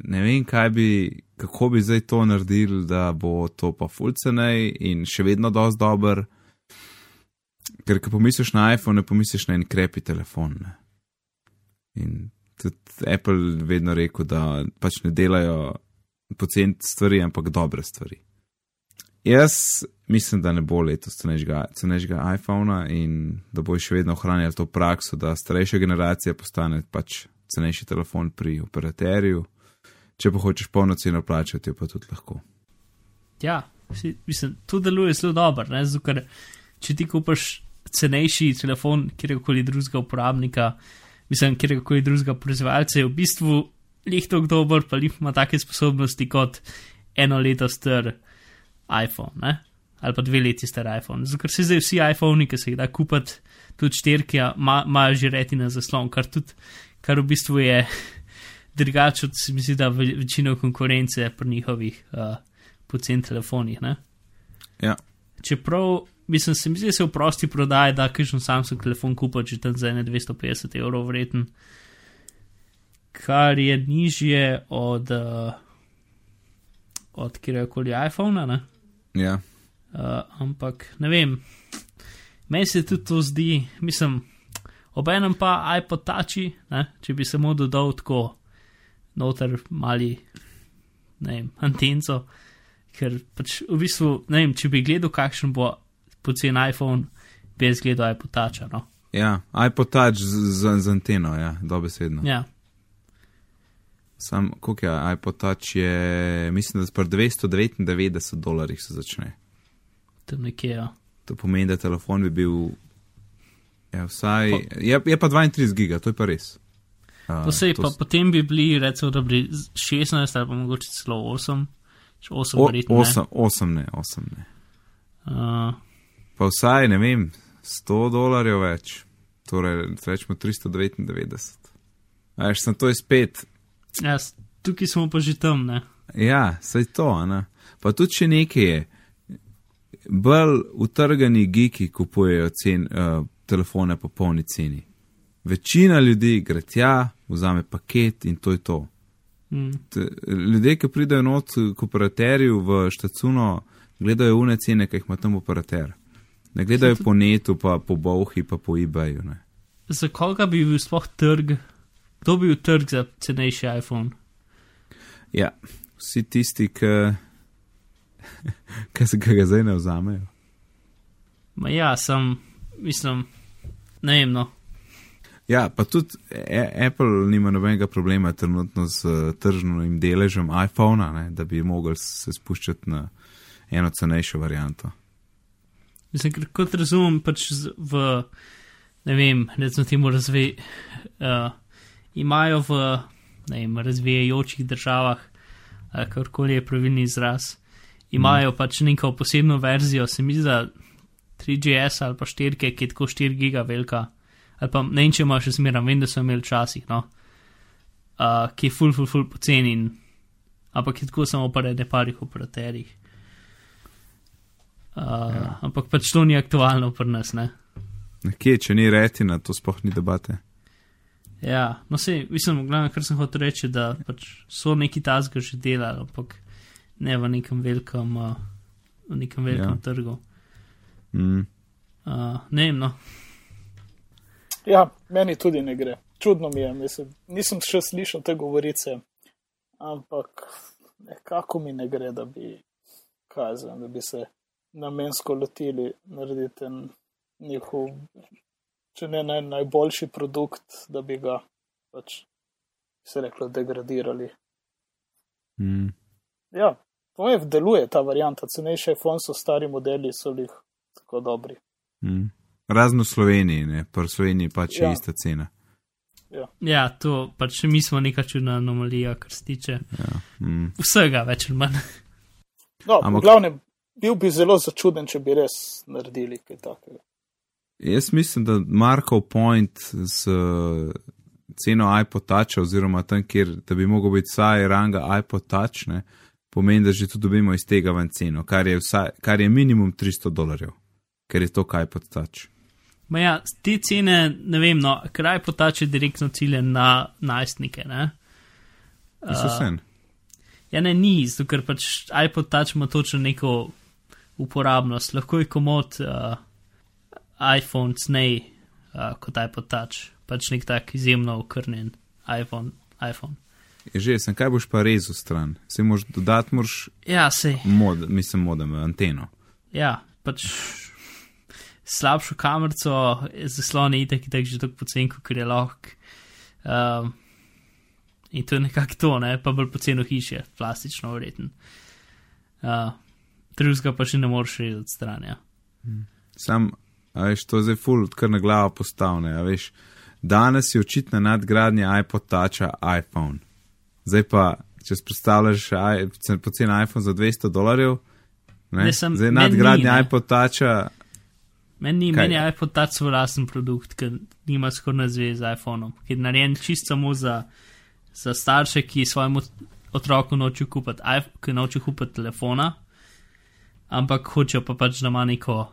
ne vem, kaj bi, kako bi zdaj to naredili, da bo to pa fulcenej in še vedno dosti dober. Ker, ko pomisliš na iPhone, ne pomisliš na en krepi telefon. Ne? In tudi Apple vedno rekel, da pač ne delajo poceni stvari, ampak dobre stvari. Jaz mislim, da ne bo letos cenejšega iPhona in da bo še vedno ohranjal to prakso, da starejša generacija postane pač cenejši telefon pri operaterju. Če pa hočeš polno ceno plačati, pa tudi lahko. Ja, si, mislim, to deluje zelo dobro, ne? zato ker če ti kupaš cenejši telefon kjerkoli drugega uporabnika, mislim, kjerkoli drugega proizvajalca, je v bistvu lihto dober, pa lih ima take sposobnosti kot eno leto star iPhone, ne? ali pa dve leti star iPhone. Zato ker se zdaj vsi iPhoni, ki se jih da kupiti, tudi šterke, imajo ma, že reti na zaslon, kar tudi, kar v bistvu je drugače od, se mi zdi, da večino konkurence pri njihovih uh, pocen telefonih. Ne? Ja. Čeprav, mislim, se mi zdi, da se v prosti prodaji, da kažem Samsung telefon kupiti že tam za 250 evrov vreten, kar je nižje od, uh, od kjerkoli iPhona. Ne? Ja. Uh, ampak ne vem, meni se tudi to zdi, mislim, obenem pa iPod tači, če bi samo dodal tako noter mali, ne vem, antenco, ker pač v bistvu, ne vem, če bi gledal, kakšen bo pocen iPhone, bi jaz gledal iPod tača. No? Ja, iPod tač z, z, z anteno, ja, dobesedno. Ja. Sam, koliko je iPod tač, je, mislim, da s 299 dolarjih se začne. Tam nekje, ja. To pomeni, da telefon bi bil. Ja, vsaj, je, je pa 32 giga, to je pa res. Uh, Posej, pa, s- potem bi bili, recimo, da bi 16 ali pa mogoče celo 8, 8 o- verjetno. ne. osem, osem ne, osem ne. Uh, Pa vsaj, ne vem, 100 dolarjev več, torej rečemo 399. Veš, sem to je spet, ja, tukaj smo pa že tam, ne. ja, saj to, ne. Pa tudi če nekaj je, bolj utrgani geeki kupujejo cen, uh, telefone po polni ceni. Večina ljudi gre tja, vzame paket in to je to. Mm. T- Ljudje, ki pridejo not k operaterju v štacuno, gledajo une cene, ki jih ima tam operater. Ne gledajo po netu, pa po bohi, pa po eBayu. Ne. Za koga bi bil sploh trg, kdo bi bil trg za cenejši iPhone? Ja, vsi tisti, ki, ki se ga zdaj ne vzamejo. Ma ja, sem, mislim, ne vem, no. Ja, pa tudi A- Apple nima nobenega problema trenutno z tržnim deležem iPhona, ne, da bi mogli se spuščati na eno cenejšo varianto. Mislim, ker kot razumem, pač v, ne vem, recimo temu razvij, uh, imajo v, ne vem, razvijajočih državah, uh, karkoli je pravilni izraz, imajo mm. pač neko posebno verzijo, se mi zdi, da 3GS ali pa 4, ki je tako 4 giga velika, ali pa ne vem, če imajo še zmeraj, vem, da so imeli včasih, no, uh, ki je full, full, full poceni, ampak je tako samo pri neparih operaterjih. Uh, ja. Ampak pač to ni aktualno pri nas, ne. Nekje, če ni retina, to sploh ni debate. Ja, no se, mislim, glavno, kar sem hotel reči, da pač so neki tasga že delali, ampak ne v nekem velikem, uh, v nekem velikem Ja. ja. trgu. Mm. Uh, ne vem, no. Ja, meni tudi ne gre. Čudno mi je, mislim, nisem še slišal te govorice, ampak nekako mi ne gre, da bi, znam, da bi se namensko lotili narediti en njihov, če ne naj, najboljši produkt, da bi ga pač, se reklo, degradirali. Mm. Ja, to je, deluje ta varianta, cenejši iPhone so stari modeli, so jih tako dobri. Mm. Razno v Sloveniji, ne, pa v Sloveniji pač je Ja. ista cena. Ja, to pač mi smo neka čudna anomalija, kar se tiče Ja. Mm. vsega, več ali manj. No, Ampak- Ampak... v glavnem, bil bi zelo začuden, če bi res naredili kaj takega. Jaz mislim, da Markov point z ceno iPod Touch, oziroma tam, kjer da bi mogel biti vsaj ranga iPod Touch, ne, pomeni, da že tu dobimo iz tega ven ceno, kar je, vsaj, kar je minimum 300 dolarjev, ker je to iPod Touch. Ma ja, te cene, ne vem, no, kraj potače direktno cilje na najstnike, ne. Uh, vse. Ja, ne, ni, zato ker pač iPod Touch ima točno neko uporabnost. Lahko je komod uh, iPhone snej uh, kot iPod Touch, pač nek tak izjemno okrnjen iPhone. iPhone. je že, sem kaj boš pa rezal stran. Se moraš dodati, moraš Ja, sej. mod, mislim, modem, anteno. Ja, pač slabšo kamerico, zaslon je itak, itak že tako pocen, kot je lahko. Um, in to je nekako to, ne, pa bolj poceno hiše, plastično vreten. Uh, Drugega pa še ne moreš rezati stran, ja. Sam, a veš, to je zdaj full, kar na glavo postavne, a veš. Danes je očitna nadgradnja iPod Toucha iPhone. Zdaj pa, če si predstavljaš pocen iPhone za 200 dolarjev, ne, Ne, sem- zdaj ni, nadgradnja ne. iPod Toucha, Meni, Kaj meni je? iPod Touch svoj lasten produkt, ki nima skoraj na zvezi z iPhonom, ki je narejen čisto samo za, za starše, ki svojemu otroku nočejo kupiti, ki nočejo kupiti telefona, ampak hočejo pa pač, da ima neko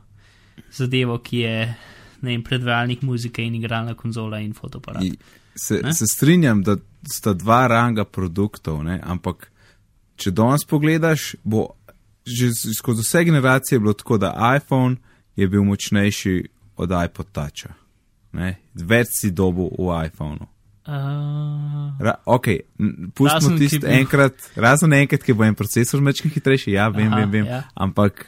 zadevo, ki je ne vem, predvajalnik muzike in igralna konzola in fotoaparat. I- se, Ne? se strinjam, da sta dva ranga produktov, ne, ampak če danes pogledaš, bo že skozi vse generacije bilo tako, da iPhone je bil močnejši od iPod Toucha. Ne? Več si dobil v iPhonu. Uh, Ra, ok, pustimo Razen, ki tisti bi- enkrat, razen enkrat, ki bo en procesor mečkin hitrejši, ja, vem, Aha, vem, vem. ja. Ampak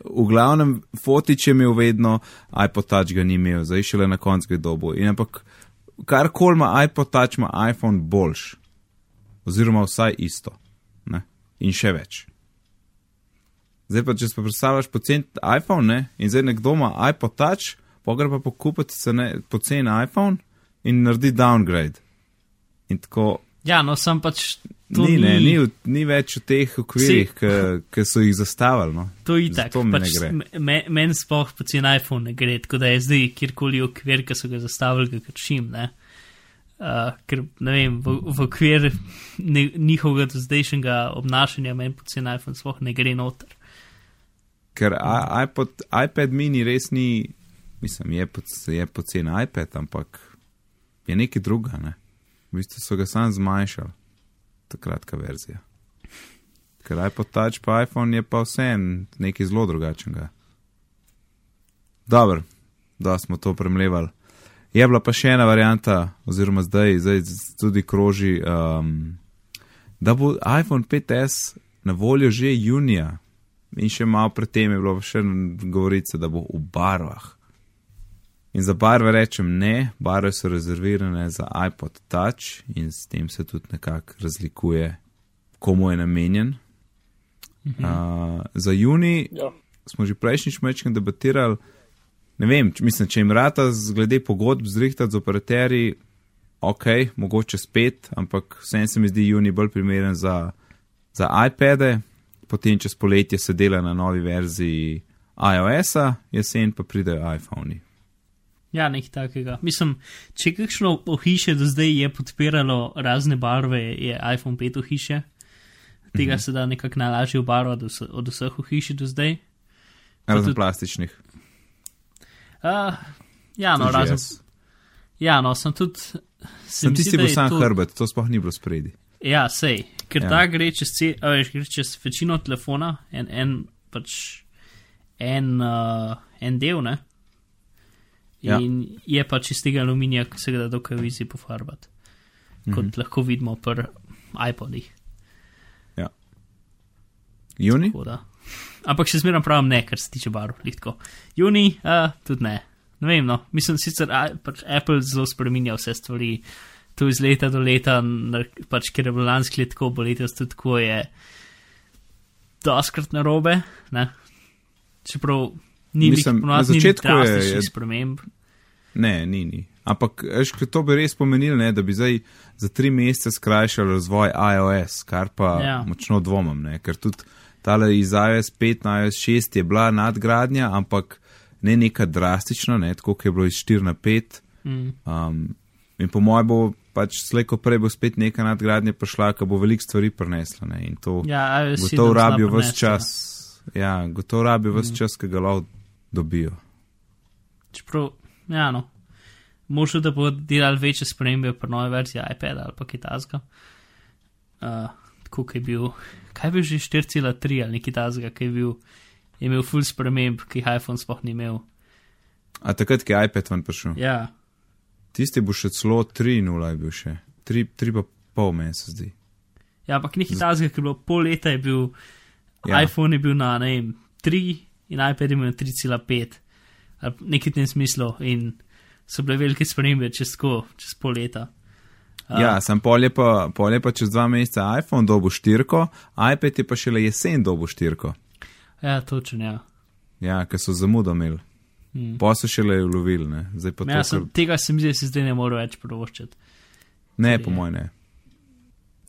v glavnem fotič je imel vedno, iPod Touch ga ni imel, zdaj šele na koncu ga dobil. In ampak karkoli ima iPod Touch, ima iPhone boljš. Oziroma vsaj isto. Ne? In še več. Zdaj pa, če si predstavljaš pocen iPhone, ne? in zdaj nekdo ima iPod Touch, pa gre pa pokupiti cene- pocen iPhone in naredi downgrade. In tako, ja, no, sem pač. Ni, ne, ni, v- ni več v teh okvirih, ki so jih zastavili. No. To je mi Pač, me- me- Meni sploh pocen iPhone ne gre, tako da je zdaj kjerkoli okvir, ki so ga zastavili, ga kršim. Ne? Uh, ker ne vem, v, v okvir ne, njihovega do zdajšnjega obnašanja meni pocen iPhone sploh ne gre noter. Ker iPod, iPad mini res ni, mislim, je, poc, je pocen iPad, ampak je nekaj druga. Ne? V bistvu so ga sam zmanjšali, ta kratka verzija. Ker iPod Touch pa iPhone je pa vse nekaj zelo drugačnega. Dobro, da smo to premlevali. Je bila pa še ena varianta, oziroma zdaj, zdaj tudi kroži, um, da bo iPhone 5S na voljo že junija. In še malo predtem je bilo še govorice, da bo v barvah. In za barve rečem ne, barve so rezervirane za iPod Touch in s tem se tudi nekako razlikuje, komu je namenjen. Mhm. Uh, za juni Ja. smo že prejšnjič mečkam debatirali. Ne vem, če, mislim, če jim rata z- glede pogodb zrihtati z operaterji, ok, mogoče spet, ampak vsem se mi zdi juni bolj primeren za, za iPade, potem čez poletje se dela na novi verziji iOS-a, jesen pa pridejo iPhoni. Ja, nekaj takega. Mislim, če kakšno ohišje do zdaj je podpiralo razne barve, je iPhone 5 ohišje. Tega Mhm. se da nekako najlažje obarvati od vse- od vseh ohišij do zdaj. Razen tudi- plastičnih. Uh, ja, no, razen. jaz. Ja, no, sem tudi. se Sem tisti bil je sam to- hrbet, to sploh ni bilo spredi. Ja, sej, ker ja. ta gre čez, ce, a veš, gre čez večino telefona, en, en pač en, uh, en del, ne? Ja. In je pač iz tega aluminija, ki se ga da dokaj vizi pofarbati, kot Mhm. lahko vidimo pri iPodih. Juni? tako da. Ampak še zmeraj pravim ne, kar se tiče barv, litko. Juni, uh, tudi ne. Ne vem, no, mislim sicer, a, pač Apple zelo spreminja vse stvari, to iz leta do leta, pač ker je bilo lansko leto tako, bo letos tudi tako je doskrat narobe, ne. Čeprav ni nekih na začetku je- drastičnih je- sprememb. Ne, ni, ni. Ampak, veš, to bi res pomenilo, ne, da bi zdaj za tri mesece skrajšali razvoj iOS, kar pa ja. Ja. močno dvomim, ne, ker tudi tale iz iOS 5 na iOS 6 je bila nadgradnja, ampak ne neka drastična, ne, tako kot je bilo iz 4 na 5. Mm. Um, in po mojem bo pač slejko prej bo spet neka nadgradnja prišla, ki bo veliko stvari prinesla. Ne, in to Ja, gotovo 7 zna rabijo vse prenesti, čas. Ja, gotovo rabijo vse Mm. čas, ki ga lahko dobijo. Čeprav, ja, no, možno da bodo delali večje spremembe pri novi verziji iPada ali pa kitajska. Uh, tako je bil, kaj je bil že 4,3 ali nekaj tazga, ki je bil, je imel full sprememb, ki jih iPhone sploh ni imel. A takrat, ki je iPad ven prišel. Ja, Tisti bo še celo 3-0 je bil še. 3, 3 pa pol meni se zdi. Ja, ampak nekaj tazga, ker je bilo pol leta, je bil Ja. iPhone je bil na ne vem, 3 in iPad je na 3,5, ali nekaj v tem smislu, in so bile velike spremembe čez, tako, čez pol leta. Uh. Ja, sem pol je pa, pol je pa čez dva meseca iPhone dobo štirko, iPad je pa šele jesen dobo štirko. Ja, točno, ja. Ja, ker so zamudo imeli. Hmm. Pa so šele ulovili, ne. Zdaj pa Ja, to, sem, kar... tega se mi zdi, da se zdaj ne more več provoščati. Ne, po mojem ne.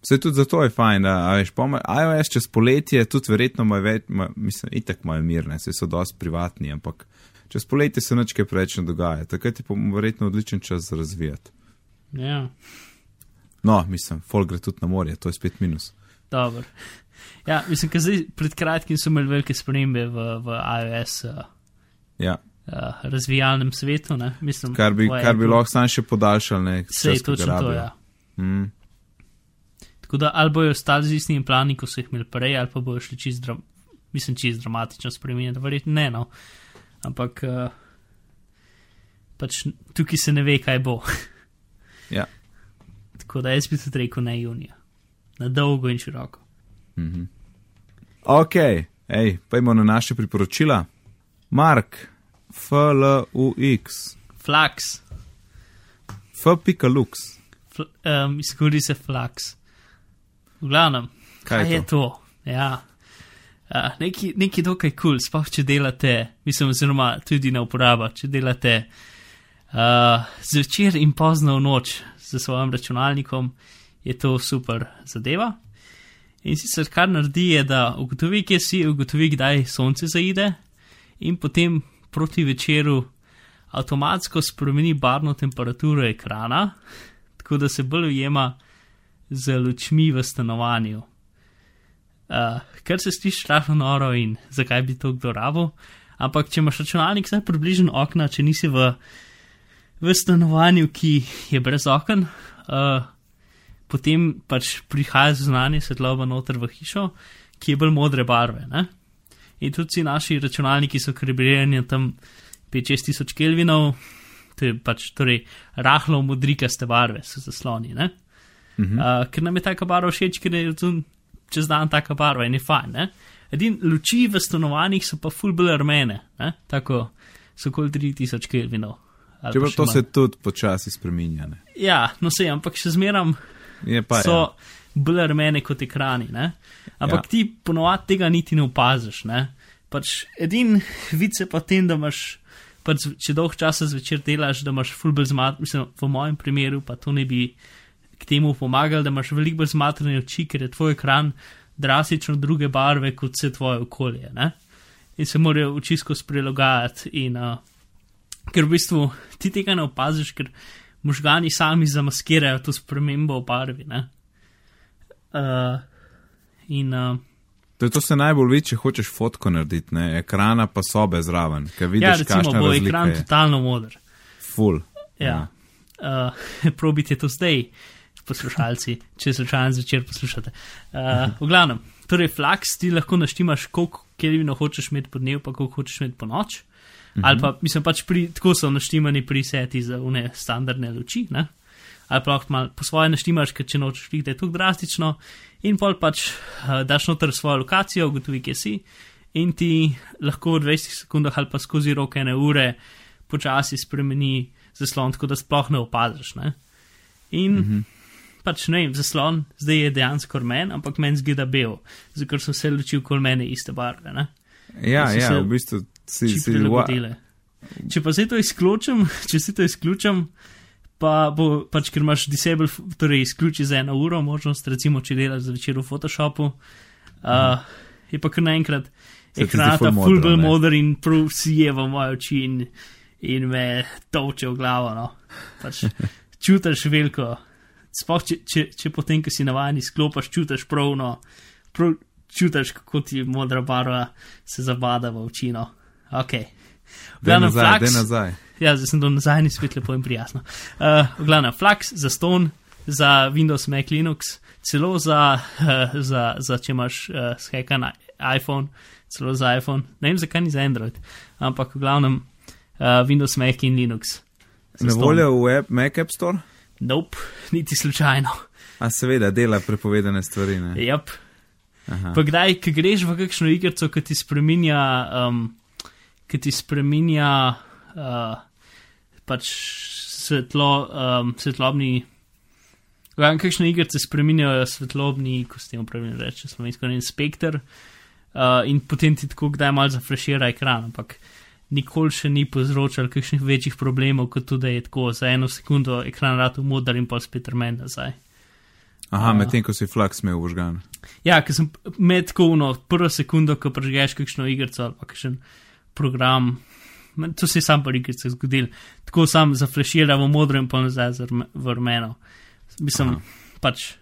Vse tudi zato je fajn, da veš, pomer, iOS čez poletje tudi verjetno ima več, ma, mislim, itak imajo mirne, se so dosti privatni, ampak čez poletje se nič kaj preveč ne dogaja, takrat je pa verjetno odličen čas za razvijati. Ja, No, mislim, folk gre tudi na morje, to je spet minus. dobro. Ja, mislim, da zdaj pred kratkim so imeli velike spremembe v, v iOS uh, Ja, uh, razvijalnem svetu. Ne? Mislim, kar bi, kar bi lahko sam še podaljšal, ne. Ki ga točno to, rabijo. ja. Mm. Tako da ali bojo ostali z istimi plani, kot so jih imeli prej, ali pa bojo šli čist, dram mislim, čist dramatično spremeniti, verjetno ne, no. Ampak uh, pač tukaj se ne ve, kaj bo. *laughs* Ja. Tako da jaz bi tudi rekel ne junija. Na dolgo in široko. Ok, ej, pojmo na naše priporočila. Mark, FLUX, Flux, F.lux. fl um, izkori se flux. V glavnem, Kaj je kaj je to? Ja. Uh, neki, neki dokaj kul, cool, sploh če delate, mislim, oziroma tudi na uporaba, če delate uh, zvečer in pozno v noč z svojim računalnikom, je to super zadeva. In sicer kar naredi, je, da ugotovi, kje si, ugotovi, kdaj sonce zaide, in potem proti večeru avtomatsko spremeni barvno temperaturo ekrana, tako da se bolj ujema z lučmi v stanovanju. Uh, kar se sliši rahlo noro in zakaj bi to kdo rabo, ampak če imaš računalnik vsaj približno okna, če nisi v, v stanovanju, ki je brez oken, uh, potem pač prihaja zunanje svetloba noter v hišo, ki je bolj modre barve. Ne? In tudi vsi naši računalniki so kalibrirani tam 5-6 tisoč kelvinov, to je pač torej rahlo modrikaste barve, so zasloni. Ne? Mhm. Uh, ker nam je taka barva všeč, ker je zun, čez dan taka barva in je fajn. Ne? Edin luči v stanovanjih so pa full bolj rumene, ne? tako so okoli 3000 kelvinov. Čeprav to manj. se tudi počasi spreminja. Ne. Ja, no se, ampak še zmeram Je pa so ja. bolj rumene kot ekrani. Ne? Ampak Ja. ti ponovadi tega niti ne opaziš. Ne? Pač edin vice pa tem, da imaš, pač, če dolg časa zvečer delaš, da imaš full bolj zmat, mislim, v mojem primeru pa to ne bi k temu pomagal, da imaš veliko bolj zmatrene oči, ker je tvoj ekran drastično druge barve kot vse tvoje okolje. Ne? In se morajo oči skozi prilagajati. In, uh, ker v bistvu ti tega ne opaziš, ker možgani sami zamaskirajo to spremembo v barvi. ne. Uh, in uh, To, je to se najbolj vidi, če hočeš fotko narediti, ne? ekrana pa sobe zraven, ker vidiš, ja, recimo, bo ekran je. totalno moder. Full. Ja. Uh, *laughs* probite to zdaj, poslušalci, če slučajno zvečer poslušate. Uh, v glavnem, torej, flaks ti lahko naštimaš, koliko kelvino hočeš imeti po dnevu, pa koliko hočeš imeti po noč. Mhm. Ali pa, mislim, pač pri, tako so naštimani preseti za une standardne luči, ne? ali pa lahko malo po svoje naštimaš, ker če nočeš videti, da je to drastično, in pol pač uh, daš noter svojo lokacijo, ugotovi, kje si, in ti lahko v 20 sekundah ali pa skozi roke ene ure počasi spremeni zaslon, tako da sploh ne opaziš. Ne? In mm -hmm. Pač ne vem, zaslon zdaj je dejansko rumen, ampak meni zgleda bel, zato ker so vse luči okoli mene iste barve. Ne? Ja, ja, se v bistvu si, si prilagodile. Če pa zdaj to izključim, *laughs* če si to izključim, pa bo pač, ker imaš disable, torej izključi za eno uro možnost, recimo, če delaš zvečer v Photoshopu, uh, je pa kar naenkrat Se ekran ta full bolj ne? moder in prav sije v moje oči in, in me toče v glavo. No. Pač *laughs* čutiš veliko, sploh če, če, če potem, ko si navaden, izklopiš, čutiš pravno, prav čutiš, kako ti modra barva se zabada v oči. No. Okay. Daj Glavnem, nazaj. Ja, zdaj sem to nazaj in spet lepo in prijazno. Uh, v glavnem, Flux za Stone, za Windows, Mac, Linux, celo za, uh, za, za če imaš uh, skekan iPhone, celo za iPhone, ne vem zakaj ni za Android, ampak v glavnem uh, Windows, Mac in Linux. Na voljo v App, Mac App Store? Nope, niti slučajno. A seveda, dela prepovedane stvari. Ne? Yep. Pa kdaj, ki greš v kakšno igrico, ki ti spremenja, um, ki ti spremenja uh, pač svetlo, um, svetlobni. Kakšne igrice spremenjajo svetlobni, ko ste jim pravilno reči, slovensko in spektr, uh, in potem ti tako kdaj malo zafrešira ekran, ampak nikoli še ni povzročal kakšnih večjih problemov, kot tudi, je tako za eno sekundo ekran rado modar in pa spet remen nazaj. Aha, medtem ko si flak smel užgan. Ja, ker sem med kovno, prvo sekundo, ko prežgeš kakšno igrico ali pa kakšen program, to se je sam pri igrici zgodil, tako sam zafrešira v modro in pa nazaj v rumeno. Mislim, Aha. pač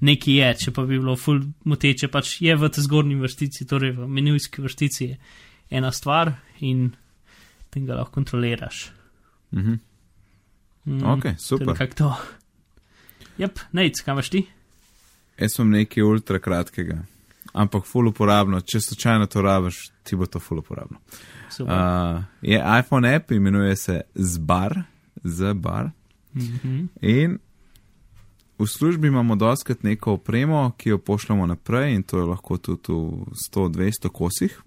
nekaj je, če pa bi bilo ful moteče, pač je v tej zgornji vrstici, torej v menujski vrstici ena stvar in tem ga lahko kontroliraš. Mhm. Mm, Ok, to je super. nekako to. Jep, nec, kam imaš ti? Jaz sem nekaj ultra kratkega, ampak full uporabno. Če slučajno to rabiš, ti bo to full uporabno. Super. Uh, je iPhone app, imenuje se Zbar, Zbar. Mhm. In v službi imamo doskrat neko opremo, ki jo pošljemo naprej, in to je lahko tudi v 100-200 kosih.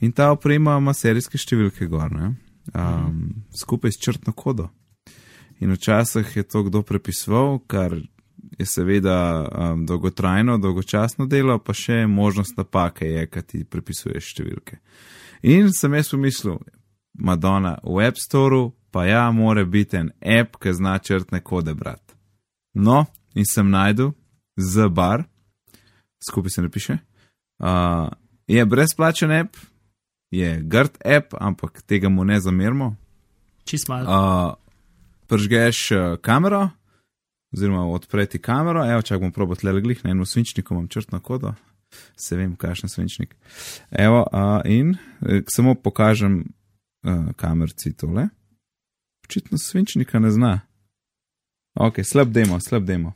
In ta oprema ima serijske številke gor, ne? um, skupaj s črtno kodo. In včasih je to kdo prepisoval, kar je seveda um, dolgotrajno, dolgočasno delo, pa še možnost napake je, kad ti prepisuješ številke. In sem jaz pomislil, Madonna, v App Storeu pa ja, mora biti en app, ki zna črtne kode brati. No, in sem najdel z bar, skupaj se napiše. Uh, je brezplačen app, je grd app, ampak tega mu ne zamerimo. Čist malo. Uh, Pržgeš uh, kamero, oziroma odpreti kamero, evo, čak bom probat le glih, na enem svinčniku imam črtno kodo, se vem, kakšen svinčnik. Evo, uh, in eh, samo pokažem uh, kamerci tole. Očitno svinčnika ne zna. Ok, slab demo, slab demo.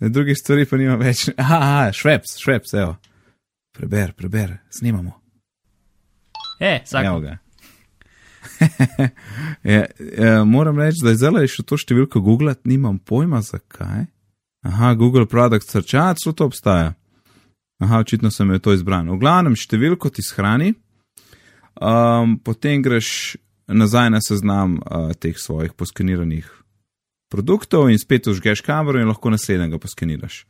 Drugih stvari pa nima več. *laughs* Aha šveps, šveps, evo. Preber, preber, snimamo. E, Evo ga. je, *laughs* je, moram reči, da je zelo še to številko googlati, nimam pojma zakaj. Aha, Google Product Search, a celo to obstaja. Aha, očitno sem jo to izbral. V glavnem številko ti shrani, um, potem greš nazaj na seznam uh, teh svojih poskeniranih produktov in spet užgeš kamero in lahko naslednjega poskeniraš.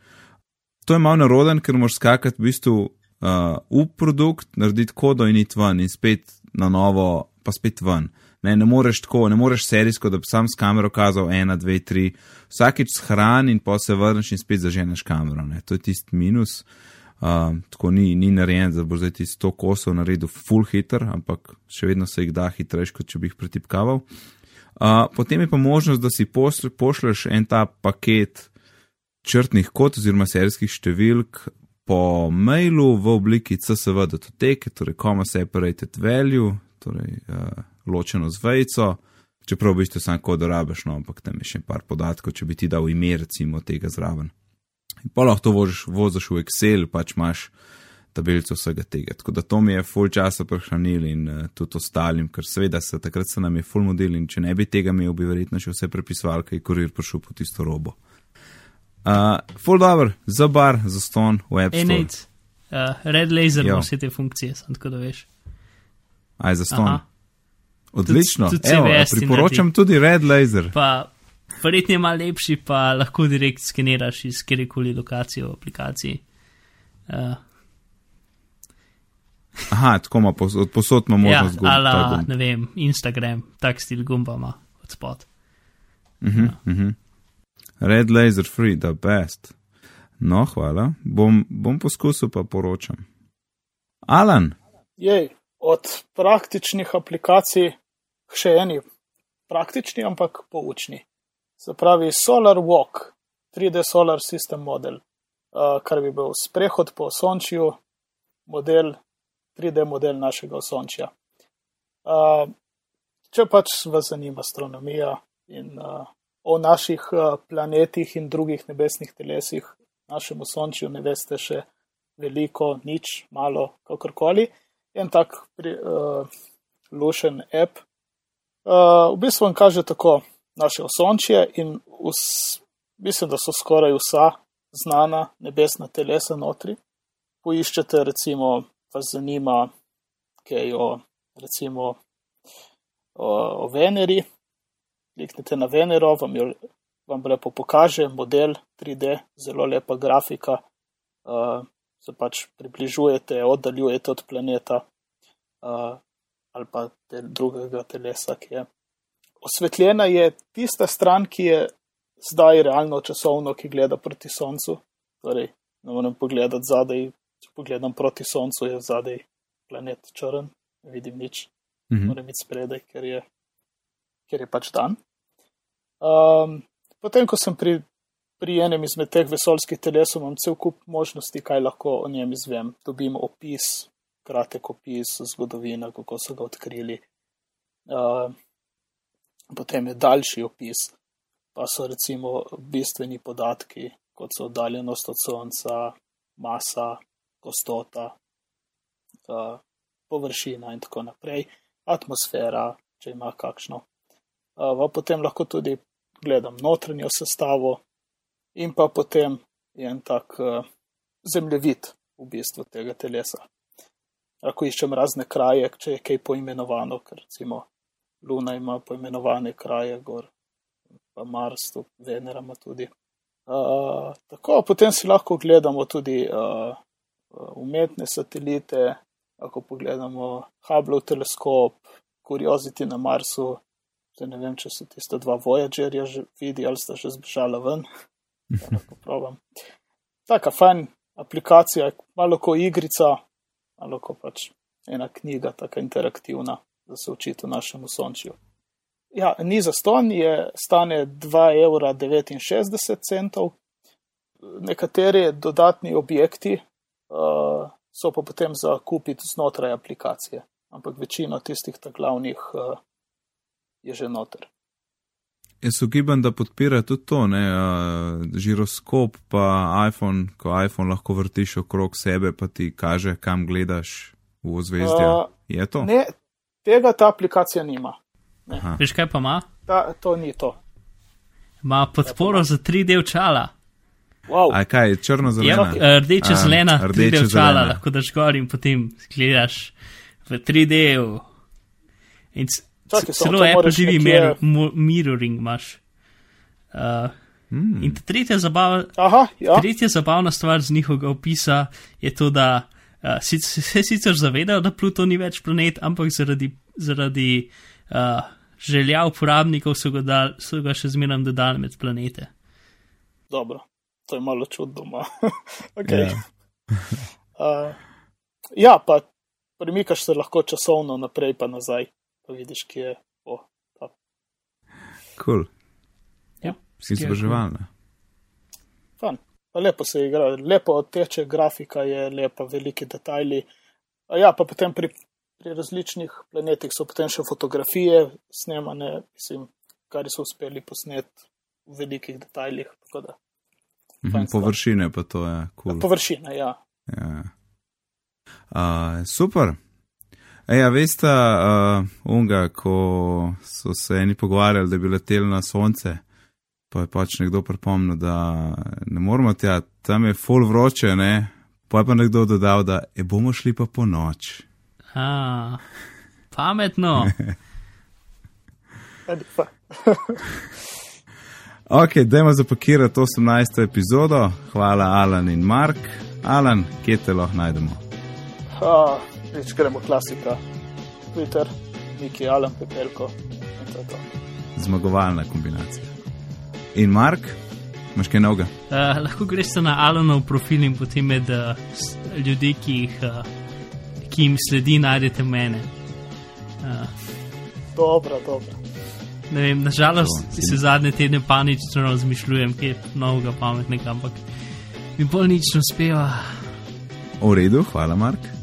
To je malo naroden, ker moraš skakati v bistvu uh, v produkt, narediti kodo in iti ven in spet na novo, pa spet ven. Ne, ne moreš tako, ne moreš serijsko, da bi sam s kamero kazal ena, dve, tri, vsakič shran in pa se vrneš in spet zaženeš kamero. Ne. To je tisti minus. Uh, tako ni, ni narejen, da bo zdaj ti 100 kosov naredil full hitter, ampak še vedno se jih da hitrejš, kot če bi jih pretipkaval. Uh, potem je pa možnost, da si pošlješ en ta paket črtnih kod oziroma serijskih številk po mailu v obliki CSV datoteke, torej comma separated value, torej uh, ločeno z vejco, čeprav v bistvu sam kod rabiš, no, ampak tam je še par podatkov, če bi ti dal ime recimo tega zraven. In pa lahko to voziš, voziš v Excel, pač imaš tabelico vsega tega. Tako da to mi je full časa prehranil in uh, tudi ostalim, ker seveda se takrat se nam je full model in če ne bi tega imel, bi verjetno še vse prepisoval, kaj kurir prišel po tisto robo. Uh, full dobro, za bar, za ston, E, Store. nec. Uh, red laser ima vse te funkcije, sem tako da veš. Aj, za ston. Odlično. Tudi- tudi Evo, ti priporočam tudi Red Laser. Pa verjetno je malo lepši, pa lahko direkt skeniraš iz kjerkoli lokacije v aplikaciji. Uh, Aha, tako ima posod, posod ima ja, možnost gumb. ta ala, gumb. ne vem, Instagram, tak stil gumba ima od spod. Mhm, mhm. Red Laser Free, the best. No, hvala. Bom, bom poskusil, pa poročam. Alan, Jej, od praktičnih aplikacij k še eni praktični, ampak poučni. Se pravi Solar Walk, 3D Solar System model, kar bi bil sprehod po osončju, model, 3D model našega osončja. Uh, če pač vas zanima astronomija in o naših uh, planetih in drugih nebesnih telesih, našem osončju ne veste še veliko, nič, malo, kakorkoli en tak pri, uh, lušen app. Uh, v bistvu vam kaže tako naše osončje in us, mislim, da so skoraj vsa znana nebesna telesa notri. Poiščete, recimo, vas zanima, kaj o, recimo, o, o Veneri. Kliknite na Venero, vam, jo, vam lepo pokaže model 3D, zelo lepa grafika. Uh, se pač približujete, oddaljujete od planeta uh, ali pa te drugega telesa, ki je. Osvetljena je tista stran, ki je zdaj realno časovno, ki gleda proti Soncu. Torej, ne morem pogledati zadaj, če pogledam proti Soncu, je zadaj planet črn, ne vidim nič, Mhm. moram biti spredaj, ker je, ker je pač dan. Um, potem, ko sem pri, pri enem izmed teh vesoljskih telesov, imam cel kup možnosti, kaj lahko o njem izvem. Dobim opis, kratek opis, zgodovina, kako so ga odkrili. Uh, potem je daljši opis, pa so recimo bistveni podatki, kot so oddaljenost od Sonca, masa, gostota, uh, površina in tako naprej, atmosfera, če ima kakšno. Pa potem lahko tudi gledam notranjo sestavo in pa potem je en tak uh, zemljevid v bistvu tega telesa. Lahko iščem razne kraje, če je kaj poimenovano, ker recimo Luna ima poimenovane kraje, gor, pa Mars, tu Venera ima tudi. Uh, tako, potem si lahko gledamo tudi uh, umetne satelite, lahko pogledamo Hubble teleskop, Curiosity na Marsu. Zdaj ne vem, če so tiste dva Voyagerja že vidi ali sta že zbežala ven. *laughs* Ja. Taka fajn aplikacija, malo kot igrica, malo kot pač ena knjiga, taka interaktivna, da se učite v našem sončju. Ja, ni za ston, je stane 2,69 evra. Nekateri dodatni objekti uh, so pa potem za kupiti znotraj aplikacije, ampak večino tistih glavnih uh, je že noter. Jaz ugibam, da podpira tudi to, ne, žiroskop, pa iPhone, ko iPhone lahko vrtiš okrog sebe, pa ti kaže, kam gledaš v ozvezdje. Uh, je to? Ne, tega ta aplikacija nima. Veš kaj pa ima? Ta, to ni to. Ima podporo za 3D očala. Wow. A kaj, črno-zelena? Ja, rdeče zelena, A, 3D očala, rdeče-zelena. lahko daš gor in potem gledaš v 3D-ju. Čakaj, samo celo Apple TV nekje- mir, mu- mirroring imaš. Uh, Hmm. in tretja zabava, Aha, ja. Tretja zabavna stvar z njihovega opisa je to, da uh, sicer, se sicer zavedajo, da Pluton ni več planet, ampak zaradi, zaradi uh, želja uporabnikov so ga, dal, so ga še zmeraj dodali med planete. Dobro, to je malo čudno. ma. *laughs* okay. Ja. *laughs* uh, ja, pa premikaš se lahko časovno naprej pa nazaj, pa vidiš, kje je. O, ta. Cool. Ja, Izobraževalna. Fan. Pa lepo se igra, lepo teče, grafika je lepa, veliki detajli. A ja, pa potem pri, pri različnih planetih so potem še fotografije snemane, mislim, kar so uspeli posnet v velikih detajlih. da Mhm. Površine pa to je kul. Cool. Površina, ja. Ja. Uh, super. Eja, veste, uh, unga, ko so se eni pogovarjali, da bi leteli na sonce, pa je pač nekdo pripomnil, da ne moramo tja, tam je full vroče, ne. Pa je pa nekdo dodal, da e bomo šli pa po noč. A, pametno. *laughs* *laughs* Ok, dajmo zapakirati 18. epizodo. Hvala, Alan in Mark. Alan, kje te lahko najdemo? A, Več gremo klasika. Twitter, Niki Alan Pepelko. in to je to. Zmagovalna kombinacija. In Mark, imaš kaj novega? Uh, lahko greš na Alanov profil in potem med uh, ljudi, ki, jih, uh, ki jim sledi, najdete mene. Uh, Dobro, dobro. ne vem, nažalost To, se zadnje tedne panično razmišljujem, kje je novega pametnega, ampak mi bolj nič ne uspeva. V redu, hvala, Mark.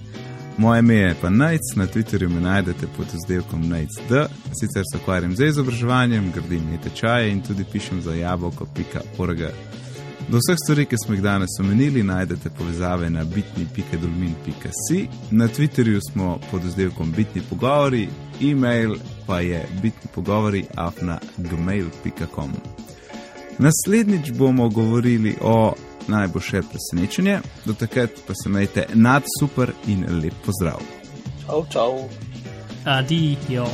Moje ime je pa Najc, na Twitterju me najdete pod izdelkom NajcD. Sicer se ukvarjam z izobraževanjem, gradim tečaje in tudi pišem za jabolko.org. Do vseh stvari, ki smo jih danes omenili, najdete povezave na bitni.dolmin.si. Na Twitterju smo pod izdelkom bitni pogovori, e-mail pa je bitni pogovori afna gmail.com. Naslednjič bomo govorili o najboljše presenečenje, do takrat pa se majte nad super in lep pozdrav. Čau, čau. Adijo.